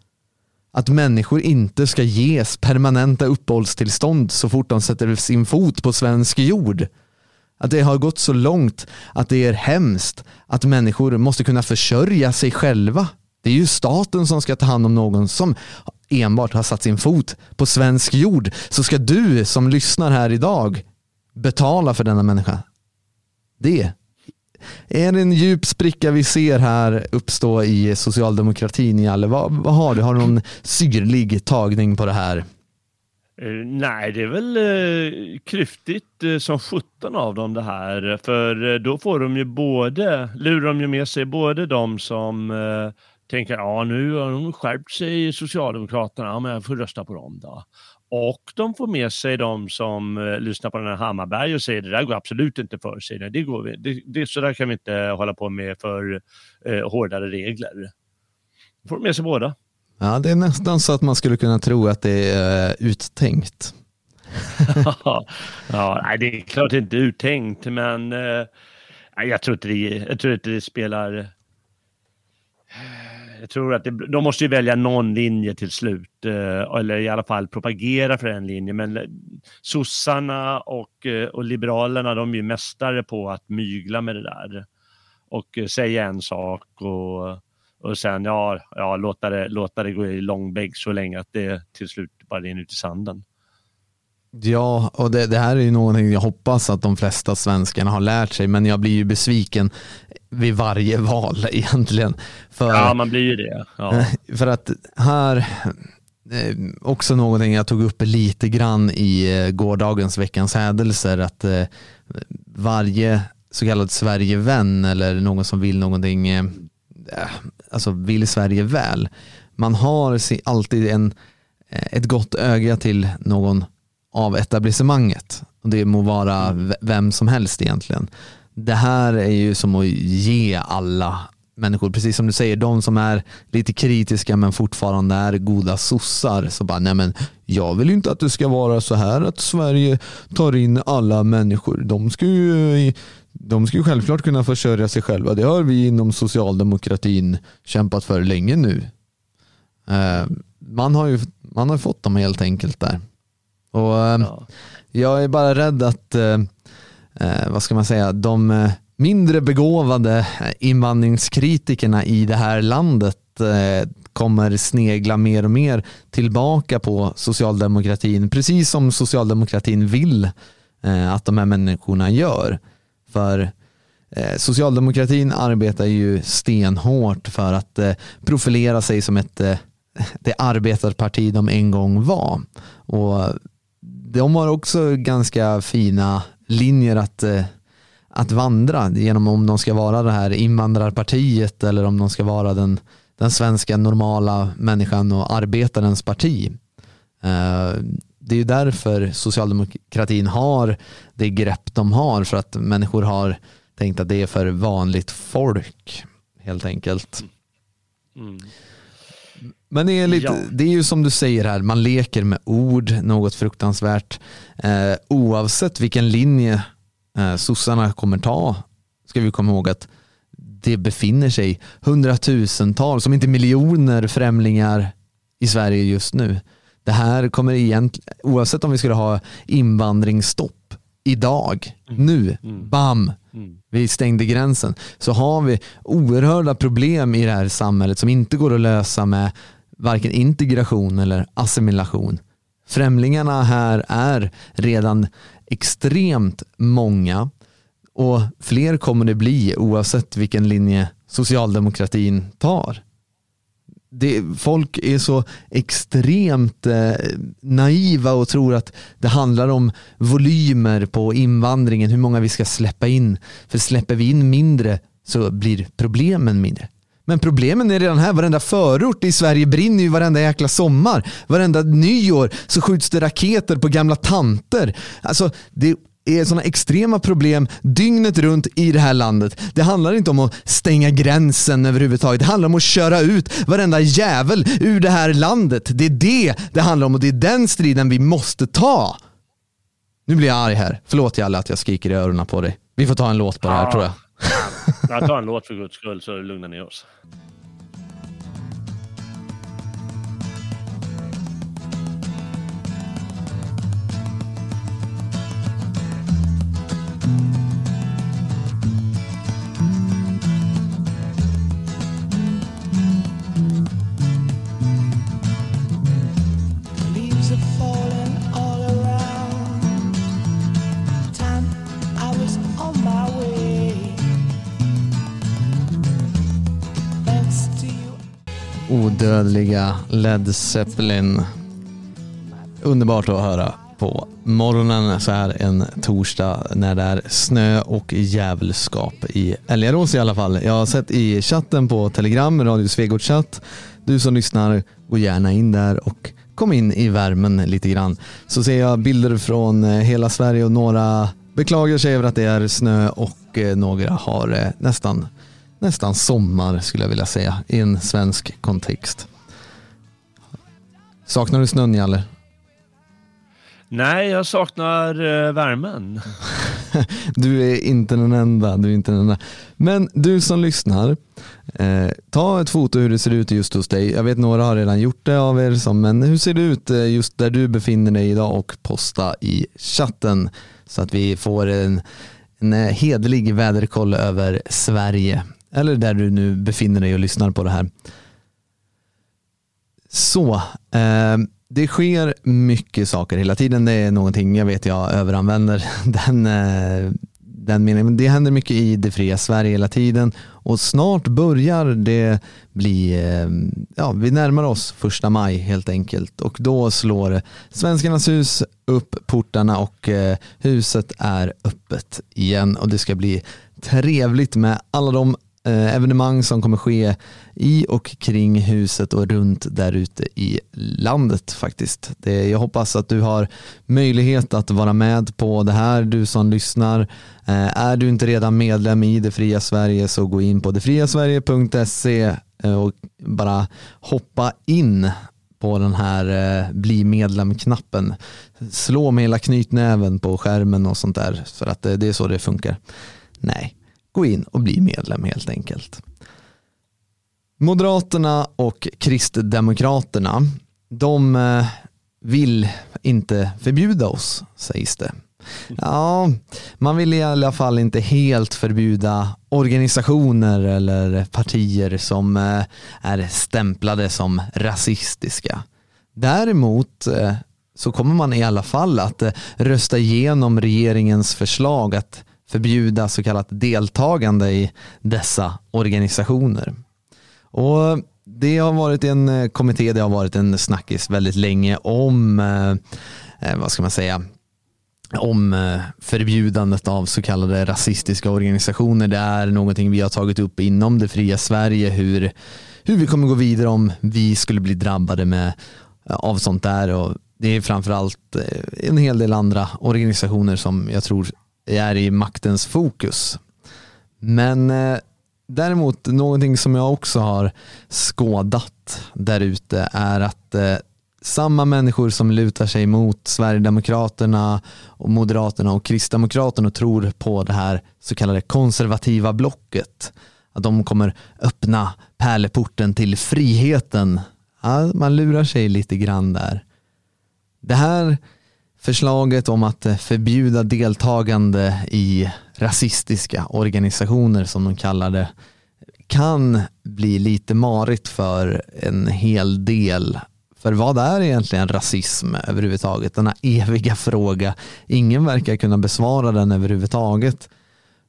Att människor inte ska ges permanenta uppehållstillstånd så fort de sätter sin fot på svensk jord. Att det har gått så långt att det är hemskt att människor måste kunna försörja sig själva. Det är ju staten som ska ta hand om någon som enbart har satt sin fot på svensk jord så ska du som lyssnar här idag betala för denna människa. Det är det en djup spricka vi ser här uppstå i socialdemokratin, Jalle? Vad, vad har du? Har du någon syrlig tagning på det här? Uh, nej, det är väl eh, uh, klyftigt uh, eh, som sjutton av dem det här. För uh, då får de ju både, lurar de ju med sig både de som tänker ja nu har de skärpt sig Socialdemokraterna, ja, men jag får rösta på dem då. Och de får med sig de som eh, lyssnar på den här Hammarberg och säger det där går absolut inte för sig. Nej, det går vi. Det, det, så där kan vi inte hålla på med för eh, hårdare regler. De får med sig båda. Ja, det är nästan så att man skulle kunna tro att det är uh, uttänkt. ja, nej, det är klart inte uttänkt, men uh, jag, tror inte det, jag tror inte det spelar jag tror att det, de måste ju välja någon linje till slut, eh, eller i alla fall propagera för en linje. Men eh, sossarna och, eh, och liberalerna, de är ju mästare på att mygla med det där. Och eh, säga en sak och, och sen ja, ja låta, det, låta det gå i långbänk så länge att det till slut bara rinner ut i sanden. Ja, och det, det, här är ju någonting jag hoppas att de flesta svenskarna har lärt sig, men jag blir ju besviken vid varje val egentligen. För, ja, man blir ju det. Ja. För att här, eh, också någonting jag tog upp lite grann i eh, gårdagens veckans hädelser, att eh, varje så kallad Sverigevän eller någon som vill någonting, alltså vill Sverige väl, man har alltid en, ett gott öga till någon av etablissemanget. Och det må vara mm. vem som helst egentligen. Det här är ju som att ge alla människor, precis som du säger, de som är lite kritiska men fortfarande är goda sossar. Så bara, nej men jag vill inte att det ska vara så här att Sverige tar in alla människor. De ska ju, de ska ju självklart kunna försörja sig själva. Det har vi inom socialdemokratin kämpat för länge nu. Eh, man har ju man har fått dem helt enkelt där. Och eh, ja. Jag är bara rädd att, eh, eh, vad ska man säga, de mindre begåvade invandringskritikerna i det här landet kommer snegla mer och mer tillbaka på socialdemokratin, precis som socialdemokratin vill att de här människorna gör. För socialdemokratin arbetar ju stenhårt för att profilera sig som ett det arbetarparti de en gång var. Och de har också ganska fina linjer att, eh, att vandra genom om de ska vara det här invandrarpartiet eller om de ska vara den, den svenska normala människan och arbetarens parti. Eh, det är ju därför socialdemokratin har det grepp de har för att människor har tänkt att det är för vanligt folk helt enkelt. Mm. Men det är, lite, ja. det är ju som du säger här, man leker med ord, något fruktansvärt. Eh, oavsett vilken linje eh, sossarna kommer ta, ska vi komma ihåg att det befinner sig hundratusentals, om inte miljoner främlingar i Sverige just nu. Det här kommer egentligen, oavsett om vi skulle ha invandringsstopp idag, mm. nu, mm. bam, mm. vi stängde gränsen, så har vi oerhörda problem i det här samhället som inte går att lösa med varken integration eller assimilation. Främlingarna här är redan extremt många och fler kommer det bli oavsett vilken linje socialdemokratin tar. Det, folk är så extremt eh, naiva och tror att det handlar om volymer på invandringen, hur många vi ska släppa in. För släpper vi in mindre så blir problemen mindre. Men problemen är redan här. Varenda förort i Sverige brinner ju varenda jäkla sommar. Varenda nyår så skjuts det raketer på gamla tanter. Alltså, det är sådana extrema problem dygnet runt i det här landet. Det handlar inte om att stänga gränsen överhuvudtaget. Det handlar om att köra ut varenda jävel ur det här landet. Det är det det handlar om och det är den striden vi måste ta. Nu blir jag arg här. Förlåt Jalle att jag skriker i öronen på dig. Vi får ta en låt på det här tror jag. Jag tar en låt för guds skull så lugnar ni oss. Odödliga Led Zeppelin. Underbart att höra på morgonen så här en torsdag när det är snö och jävelskap i Älgarås i alla fall. Jag har sett i chatten på Telegram, Radio Svegot chatt. Du som lyssnar, gå gärna in där och kom in i värmen lite grann. Så ser jag bilder från eh, hela Sverige och några beklagar sig över att det är snö och eh, några har eh, nästan nästan sommar skulle jag vilja säga i en svensk kontext. Saknar du snön Jalle? Nej, jag saknar uh, värmen. du är inte den enda. Du är inte den enda. Men du som lyssnar, eh, ta ett foto hur det ser ut just hos dig. Jag vet några har redan gjort det av er, som, men hur ser det ut eh, just där du befinner dig idag och posta i chatten så att vi får en, en eh, hederlig väderkoll över Sverige eller där du nu befinner dig och lyssnar på det här. Så, eh, det sker mycket saker hela tiden. Det är någonting jag vet jag överanvänder den, eh, den meningen. Det händer mycket i det fria Sverige hela tiden och snart börjar det bli, eh, ja vi närmar oss första maj helt enkelt och då slår Svenskarnas hus upp portarna och eh, huset är öppet igen och det ska bli trevligt med alla de Eh, evenemang som kommer ske i och kring huset och runt där ute i landet faktiskt. Det, jag hoppas att du har möjlighet att vara med på det här, du som lyssnar. Eh, är du inte redan medlem i Det fria Sverige så gå in på detfriasverige.se eh, och bara hoppa in på den här bli medlem-knappen. Slå med hela knytnäven på skärmen och sånt där för att det är så det funkar. Nej, gå in och bli medlem helt enkelt. Moderaterna och Kristdemokraterna, de eh, vill inte förbjuda oss, sägs det. Ja, man vill i alla fall inte helt förbjuda organisationer eller partier som eh, är stämplade som rasistiska. Däremot eh, så kommer man i alla fall att rösta igenom regeringens förslag att förbjuda så kallat deltagande i dessa organisationer. Och det har varit en eh, kommitté, det har varit en snackis väldigt länge om, eh, eh, vad ska man säga, om förbjudandet av så kallade rasistiska organisationer. Det är någonting vi har tagit upp inom det fria Sverige, hur, hur vi kommer gå vidare om vi skulle bli drabbade med, av sånt där. Och det är framförallt en hel del andra organisationer som jag tror är i maktens fokus. Men eh, däremot någonting som jag också har skådat där ute är att eh, samma människor som lutar sig mot Sverigedemokraterna och Moderaterna och Kristdemokraterna och tror på det här så kallade konservativa blocket. Att de kommer öppna pärleporten till friheten. Ja, man lurar sig lite grann där. Det här Förslaget om att eh, förbjuda deltagande i rasistiska organisationer som de kallar det kan bli lite marigt för en hel del. För vad är egentligen rasism överhuvudtaget? Denna eviga fråga. Ingen verkar kunna besvara den överhuvudtaget.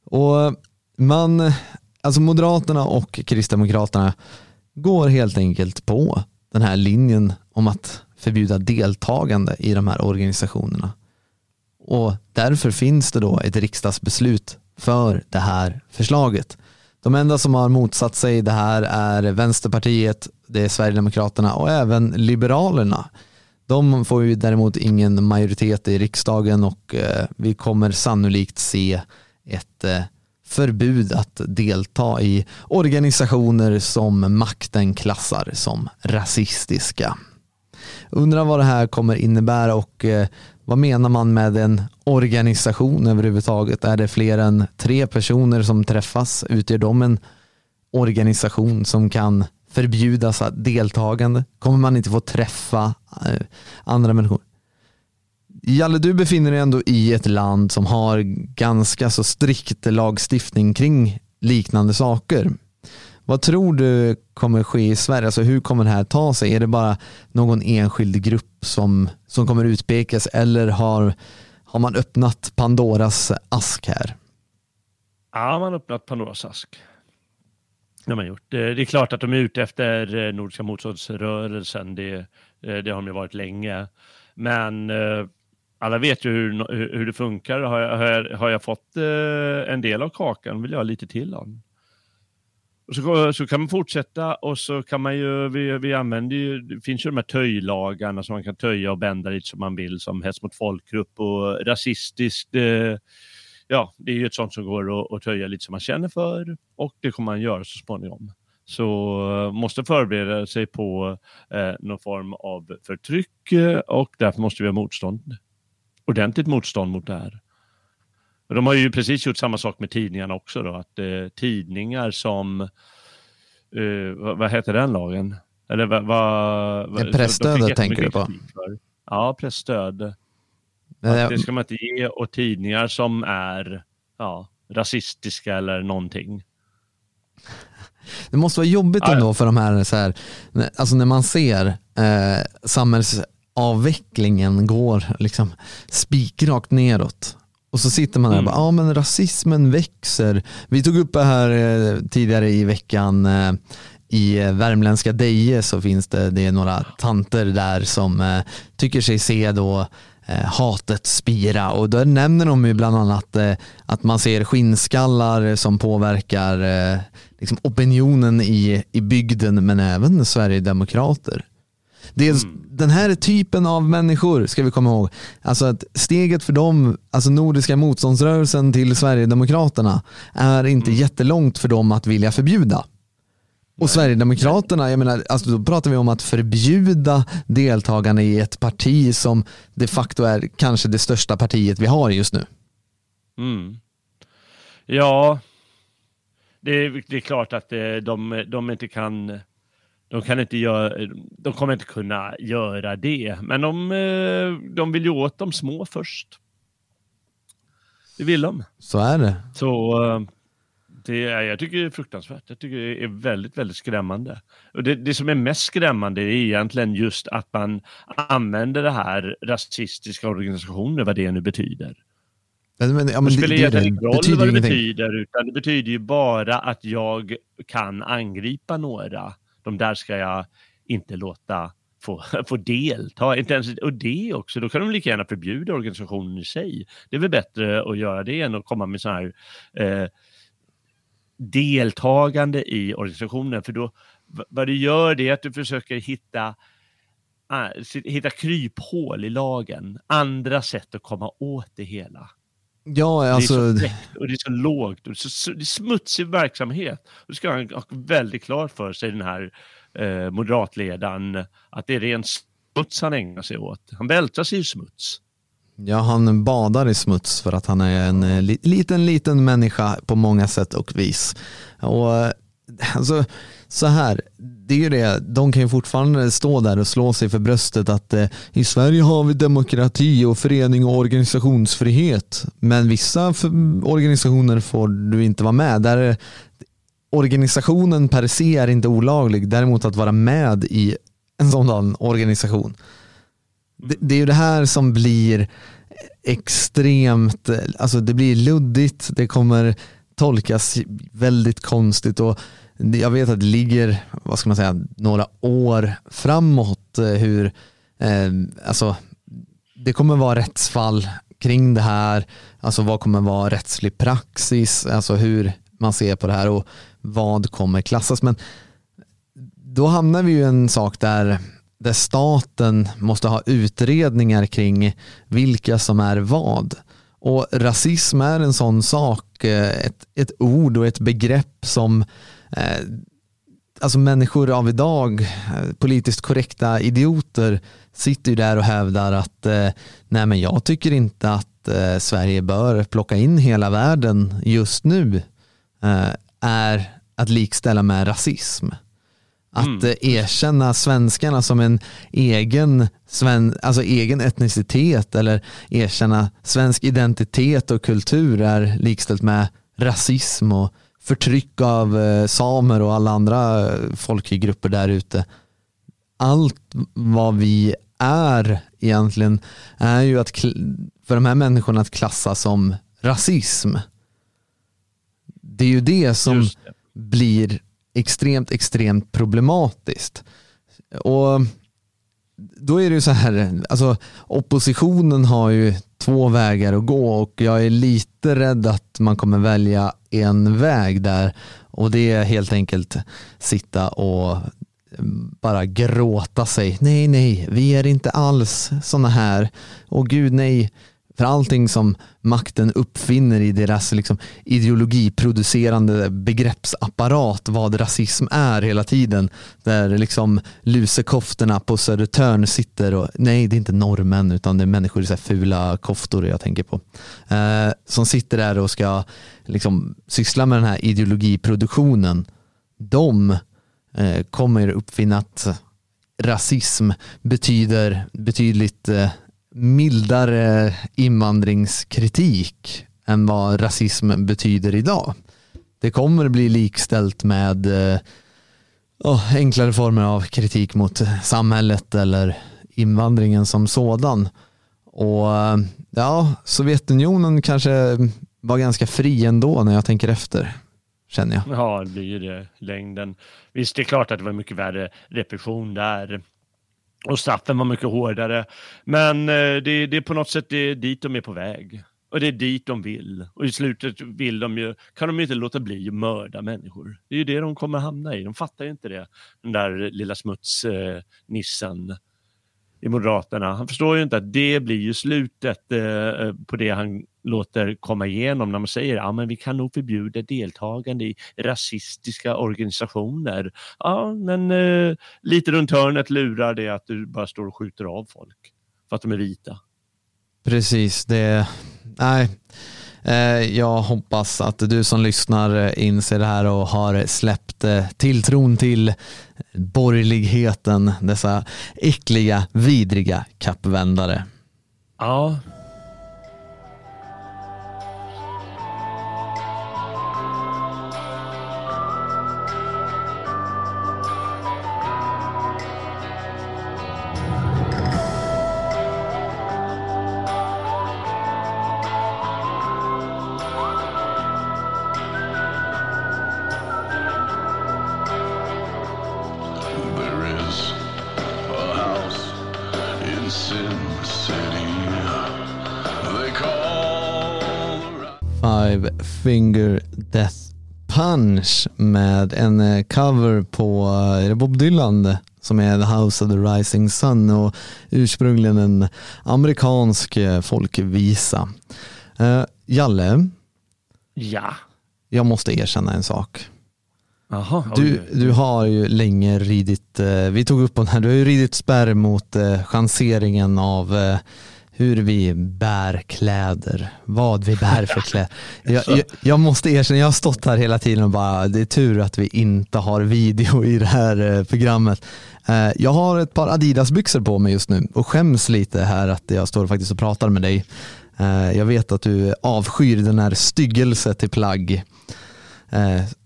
Och man, alltså Moderaterna och Kristdemokraterna går helt enkelt på den här linjen om att förbjuda deltagande i de här organisationerna. Och därför finns det då ett riksdagsbeslut för det här förslaget. De enda som har motsatt sig det här är Vänsterpartiet, det är Sverigedemokraterna och även Liberalerna. De får ju däremot ingen majoritet i riksdagen och eh, vi kommer sannolikt se ett eh, förbud att delta i organisationer som makten klassar som rasistiska. Undrar vad det här kommer innebära och eh, vad menar man med en organisation överhuvudtaget? Är det fler än tre personer som träffas? Utgör de en organisation som kan förbjudas deltagande? Kommer man inte få träffa eh, andra människor? Jalle, du befinner dig ändå i ett land som har ganska så strikt lagstiftning kring liknande saker. Vad tror du kommer ske i Sverige? Alltså hur kommer det här ta sig? Är det bara någon enskild grupp som, som kommer utpekas eller har, har man öppnat Pandoras ask här? Ja, man har öppnat Pandoras ask. Det, man gjort. Det, är klart att de är ute efter eh, Nordiska motståndsrörelsen. Det, eh, det har de ju varit länge. Men eh, alla vet ju hur, hur det funkar. Har jag, har jag, fått en del av kakan vill jag ha lite till av. den. Och så, så kan man fortsätta och så kan man ju, vi, vi använder ju, det finns ju de här töjlagarna som man kan töja och bända lite som man vill som hets mot folkgrupp och rasistiskt. Eh, ja, det är ju ett sånt som går att, att töja lite som man känner för och det kommer man göra så småningom. Så eh, måste förbereda sig på eh, någon form av förtryck eh, och därför måste vi ha motstånd. Ordentligt motstånd mot det här. De har ju precis gjort samma sak med tidningarna också då, att eh, tidningar som, eh, vad, vad, heter den lagen? Eller vad... vad Pressstödet tänker du på? För. Ja, pressstöd. Att det ska man inte ge åt tidningar som är ja, rasistiska eller någonting. Det måste vara jobbigt ändå för de här, så här alltså när man ser eh, samhällsavvecklingen går liksom spikrakt neråt. Och så sitter man där och bara, ja men rasismen växer. Vi tog upp det här eh, tidigare i veckan eh, i värmländska Deje så finns det, det är några tanter där som eh, tycker sig se då eh, hatet spira och då nämner de ju bland annat eh, att man ser skinnskallar som påverkar eh, liksom opinionen i, i bygden men även Sverigedemokrater. Det är mm. den här typen av människor ska vi komma ihåg. Alltså att steget för dem, alltså Nordiska motståndsrörelsen till Sverigedemokraterna är inte mm. jättelångt för dem att vilja förbjuda. Och Sverigedemokraterna, jag menar, alltså då pratar vi om att förbjuda deltagarna i ett parti som de facto är kanske det största partiet vi har just nu. Mm. Ja, det är, det är klart att eh, de, de inte kan de, kan inte göra, de kommer inte kunna göra det, men de, eh, de vill ju åt de små först. Det vill de. Så är det. Så eh, det är, jag tycker det är fruktansvärt. Jag tycker det är väldigt, väldigt skrämmande. Och det, det som är mest skrämmande är egentligen just att man använder det här rasistiska organisationer, vad det nu betyder. Men, ja, men det spelar egentligen ingen roll vad det ingenting. betyder, utan det betyder ju bara att jag kan angripa några. De där ska jag inte låta få, få delta. Inte ens, och det också, då kan de lika gärna förbjuda organisationen i sig. Det är väl bättre att göra det än att komma med sådana här eh, deltagande i organisationen. För då, vad du gör det är att du försöker hitta, ah, hitta kryphål i lagen, andra sätt att komma åt det hela. Ja, alltså... Det är så fräckt alltså- och det är så lågt och så, det är smutsig verksamhet. Det ska han ha väldigt klart för sig, den här eh, moderatledaren, att det är ren smuts han ägnar sig åt. Han vältrar sig i smuts. Ja, han badar i smuts för att han är en eh, liten, liten människa på många sätt och vis. Och eh, alltså, så här, det är ju det, de kan ju fortfarande stå där och slå sig för bröstet att eh, i Sverige har vi demokrati och förening och organisationsfrihet. Men vissa organisationer får du inte vara med. Där organisationen per se är inte olaglig, däremot att vara med i en sådan organisation det, det är ju det här som blir extremt, alltså det blir luddigt, det kommer tolkas väldigt konstigt och jag vet att det ligger, vad ska man säga, några år framåt eh, hur, eh, alltså det kommer vara rättsfall kring det här, alltså vad kommer vara rättslig praxis, alltså hur man ser på det här och vad kommer klassas. Men då hamnar vi ju i en sak där där staten måste ha utredningar kring vilka som är vad. Och rasism är en sån sak, eh, ett, ett ord och ett begrepp som alltså människor av idag, eh, politiskt korrekta idioter, sitter ju där och hävdar att eh, nej men jag tycker inte att eh, Sverige bör plocka in hela världen just nu eh, är att likställa med rasism. Att mm. Eh, erkänna svenskarna som en egen, sven, alltså egen etnicitet eller erkänna svensk identitet och kultur är likställt med rasism och förtryck av eh, samer och alla andra eh, folkgrupper där ute. Allt vad vi är egentligen är ju att för de här människorna att klassa som rasism. Det är ju det som det. blir extremt, extremt problematiskt. Och då är det ju så här, alltså oppositionen har ju två vägar att gå och jag är lite rädd att man kommer välja en väg där och det är helt enkelt sitta och bara gråta sig. Nej, nej, vi är inte alls sådana här. Och gud nej, för allting som makten uppfinner i deras liksom, ideologiproducerande begreppsapparat, vad rasism är hela tiden. Där liksom lusekoftorna på Södertörn sitter och, nej det är inte norrmän utan det är människor i så fula koftor jag tänker på. Eh, som sitter där och ska liksom, syssla med den här ideologiproduktionen. De eh, kommer uppfinna att rasism betyder betydligt eh, mildare invandringskritik än vad rasism betyder idag. det kommer bli likställt med eh, oh, enklare former av kritik mot samhället eller invandringen som sådan. Och eh, ja, Sovjetunionen kanske var ganska fri ändå när jag tänker efter, känner jag. Ja, det blir ju det längden. Visst, det är klart att det var mycket värre repression där. Och straffen var mycket hårdare. Men eh, det, det är på något sätt det dit de är på väg. Och det är dit de vill. Och i slutet vill de ju, kan de inte låta bli att mörda människor. Det är ju det de kommer hamna i. De fattar ju inte det. Den där lilla smutsnissen eh, i Moderaterna. Han förstår ju inte att det blir ju slutet eh, på det han låter komma igenom när man säger att ja, vi kan nog förbjuda deltagande i rasistiska organisationer. Ja, men eh, lite runt hörnet lurar det att du bara står och skjuter av folk för att de är vita. Precis, det, nej. Eh, jag hoppas att du som lyssnar inser det här och har släppt eh, tilltron till borgerligheten, dessa äckliga, vidriga kappvändare. Ja, Finger Death Punch med en eh, cover på är det Bob Dylan som är The House of the Rising Sun och ursprungligen en amerikansk eh, folkvisa. Jalle? Ja? Jag måste erkänna en sak. Aha, du, du har ju länge ridit, vi tog upp den här, du har ju ridit spärr mot chanseringen av hur vi bär kläder, vad vi bär för kläder. Jag, jag, jag, måste erkänna, jag har stått här hela tiden och bara, det är tur att vi inte har video i det här eh, programmet. Eh, jag har ett par Adidas-byxor på mig just nu och skäms lite här att jag står faktiskt och pratar med dig. Eh, jag vet att du avskyr den här styggelse till plagg.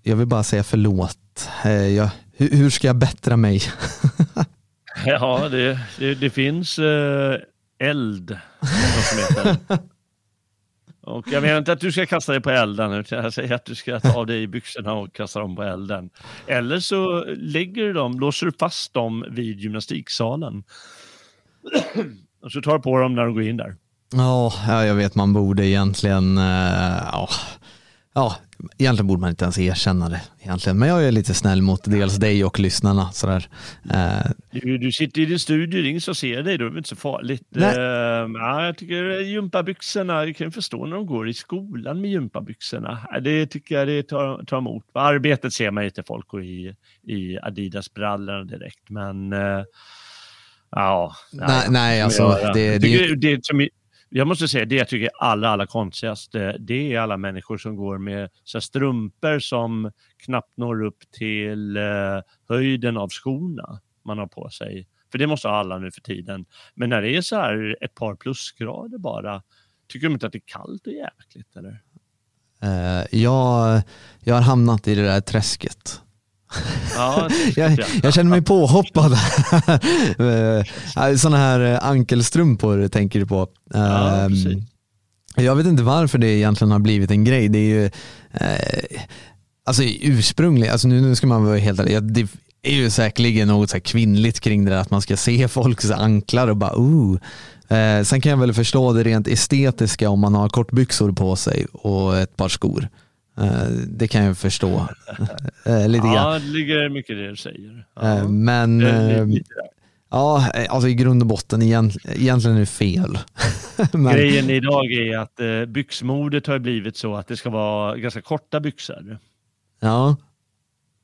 Jag vill bara säga förlåt. Jag, hur ska jag bättra mig? ja, det, det, det finns eld. Och jag menar inte att du ska kasta dig på elden, utan jag säger att du ska ta av dig byxorna och kasta dem på elden. Eller så lägger du dem, låser du fast dem vid gymnastiksalen. och så tar du på dem när du går in där. Ja, jag vet man borde egentligen, eh, Ja, ja, egentligen borde man inte ens erkänna det egentligen. Men jag är lite snäll mot dels dig och lyssnarna. Sådär. Uh, du, du, sitter i din studio, det är ingen som ser dig, då är det inte så farligt. Uh, ja, jag tycker gympabyxorna, jag kan förstå när de går i skolan med gympabyxorna. Det tycker jag det tar, tar emot. Arbetet ser man inte folk och i, i Adidas-brallorna direkt, men uh, Ja, nej, nej alltså. Det, det, det, som, jag måste säga det jag tycker är allra, allra konstigast, eh, det är alla människor som går med så strumpor som knappt når upp till eh, höjden av skorna man har på sig. För det måste alla nu för tiden. Men när det är så här ett par plusgrader bara, tycker de inte att det är kallt och jäkligt eller? Uh, jag, jag har hamnat i det där träsket. Ja, jag, jag, känner mig påhoppad. Sådana här eh, ankelstrumpor tänker du på. Ja, um, jag vet inte varför det egentligen har blivit en grej. Det är ju eh, alltså ursprungligen, alltså nu, nu ska man vara helt ärlig, det är ju säkerligen något så kvinnligt kring det där att man ska se folks anklar och bara oh. Eh, sen kan jag väl förstå det rent estetiska om man har kortbyxor på sig och ett par skor. Eh, det kan jag förstå eh, lite grann. Ja, det ligger mycket i det du säger. Ja. Eh, men ja, alltså i grund och botten egentligen är det fel. Men... Grejen idag är att byxmodet har blivit så att det ska vara ganska korta byxor. Ja.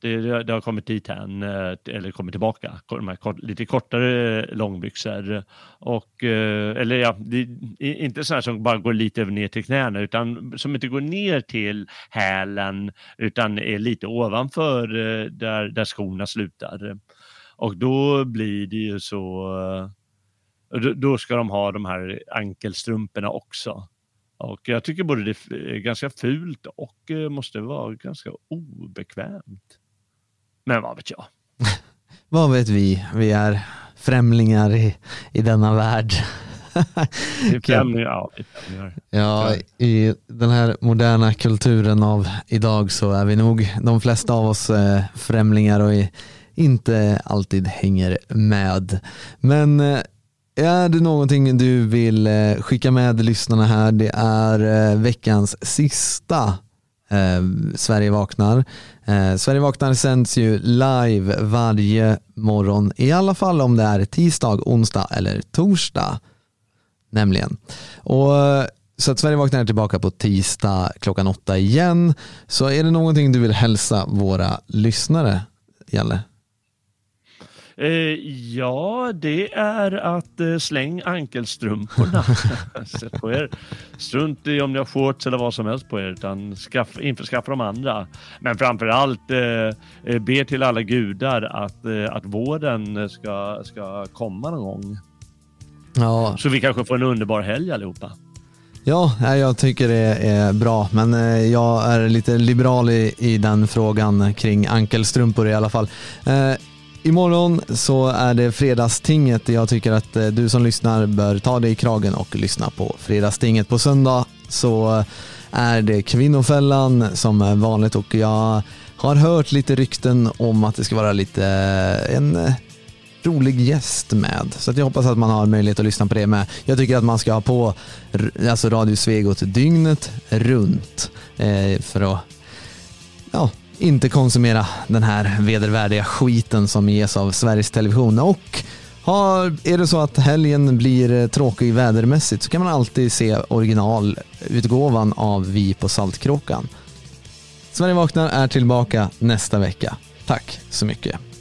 Det, det, har kommit dit än, eh, eller kommit tillbaka, de här kort, lite kortare långbyxor. Och, eh, eller ja, det, inte sådana som bara går lite över ner till knäna, utan som inte går ner till hälen, utan är lite ovanför eh, där, där skorna slutar. Och då blir det ju så, då ska de ha de här ankelstrumporna också. Och jag tycker både det är ganska fult och måste vara ganska obekvämt. Men vad vet jag? vad vet vi? Vi är främlingar i, i denna värld. främlingar, ja, i den här moderna kulturen av idag så är vi nog de flesta av oss främlingar och inte alltid hänger med. Men eh, är det någonting du vill eh, skicka med lyssnarna här? Det är eh, veckans sista eh, Sverige vaknar. Eh, Sverige vaknar sänds ju live varje morgon, i alla fall om det är tisdag, onsdag eller torsdag. Nämligen. Och eh, så att Sverige vaknar tillbaka på tisdag klockan åtta igen. Så är det någonting du vill hälsa våra lyssnare, Jalle? Eh, ja, det är att eh, släng ankelstrumporna. Sätt på er. Strunt i om ni har shorts eller vad som helst på er, utan skaff, införskaffa de andra. Men framför allt eh, be till alla gudar att, eh, att våren ska, ska komma någon gång. Ja. Så vi kanske får en underbar helg allihopa. Ja, jag tycker det är bra, men jag är lite liberal i, i den frågan kring ankelstrumpor i alla fall. Imorgon så är det Fredagstinget. Jag tycker att eh, du som lyssnar bör ta dig i kragen och lyssna på Fredagstinget. På söndag så är det Kvinnofällan som är vanligt och jag har hört lite rykten om att det ska vara lite eh, en eh, rolig gäst med. Så jag hoppas att man har möjlighet att lyssna på det med. Jag tycker att man ska ha på alltså Radio Svegot dygnet runt för att ja, inte konsumera den här vedervärdiga skiten som ges av Sveriges Television. Och har, är det så att helgen blir tråkig vädermässigt så kan man alltid se originalutgåvan av Vi på Saltkråkan. Sverige vaknar är tillbaka nästa vecka. Tack så mycket.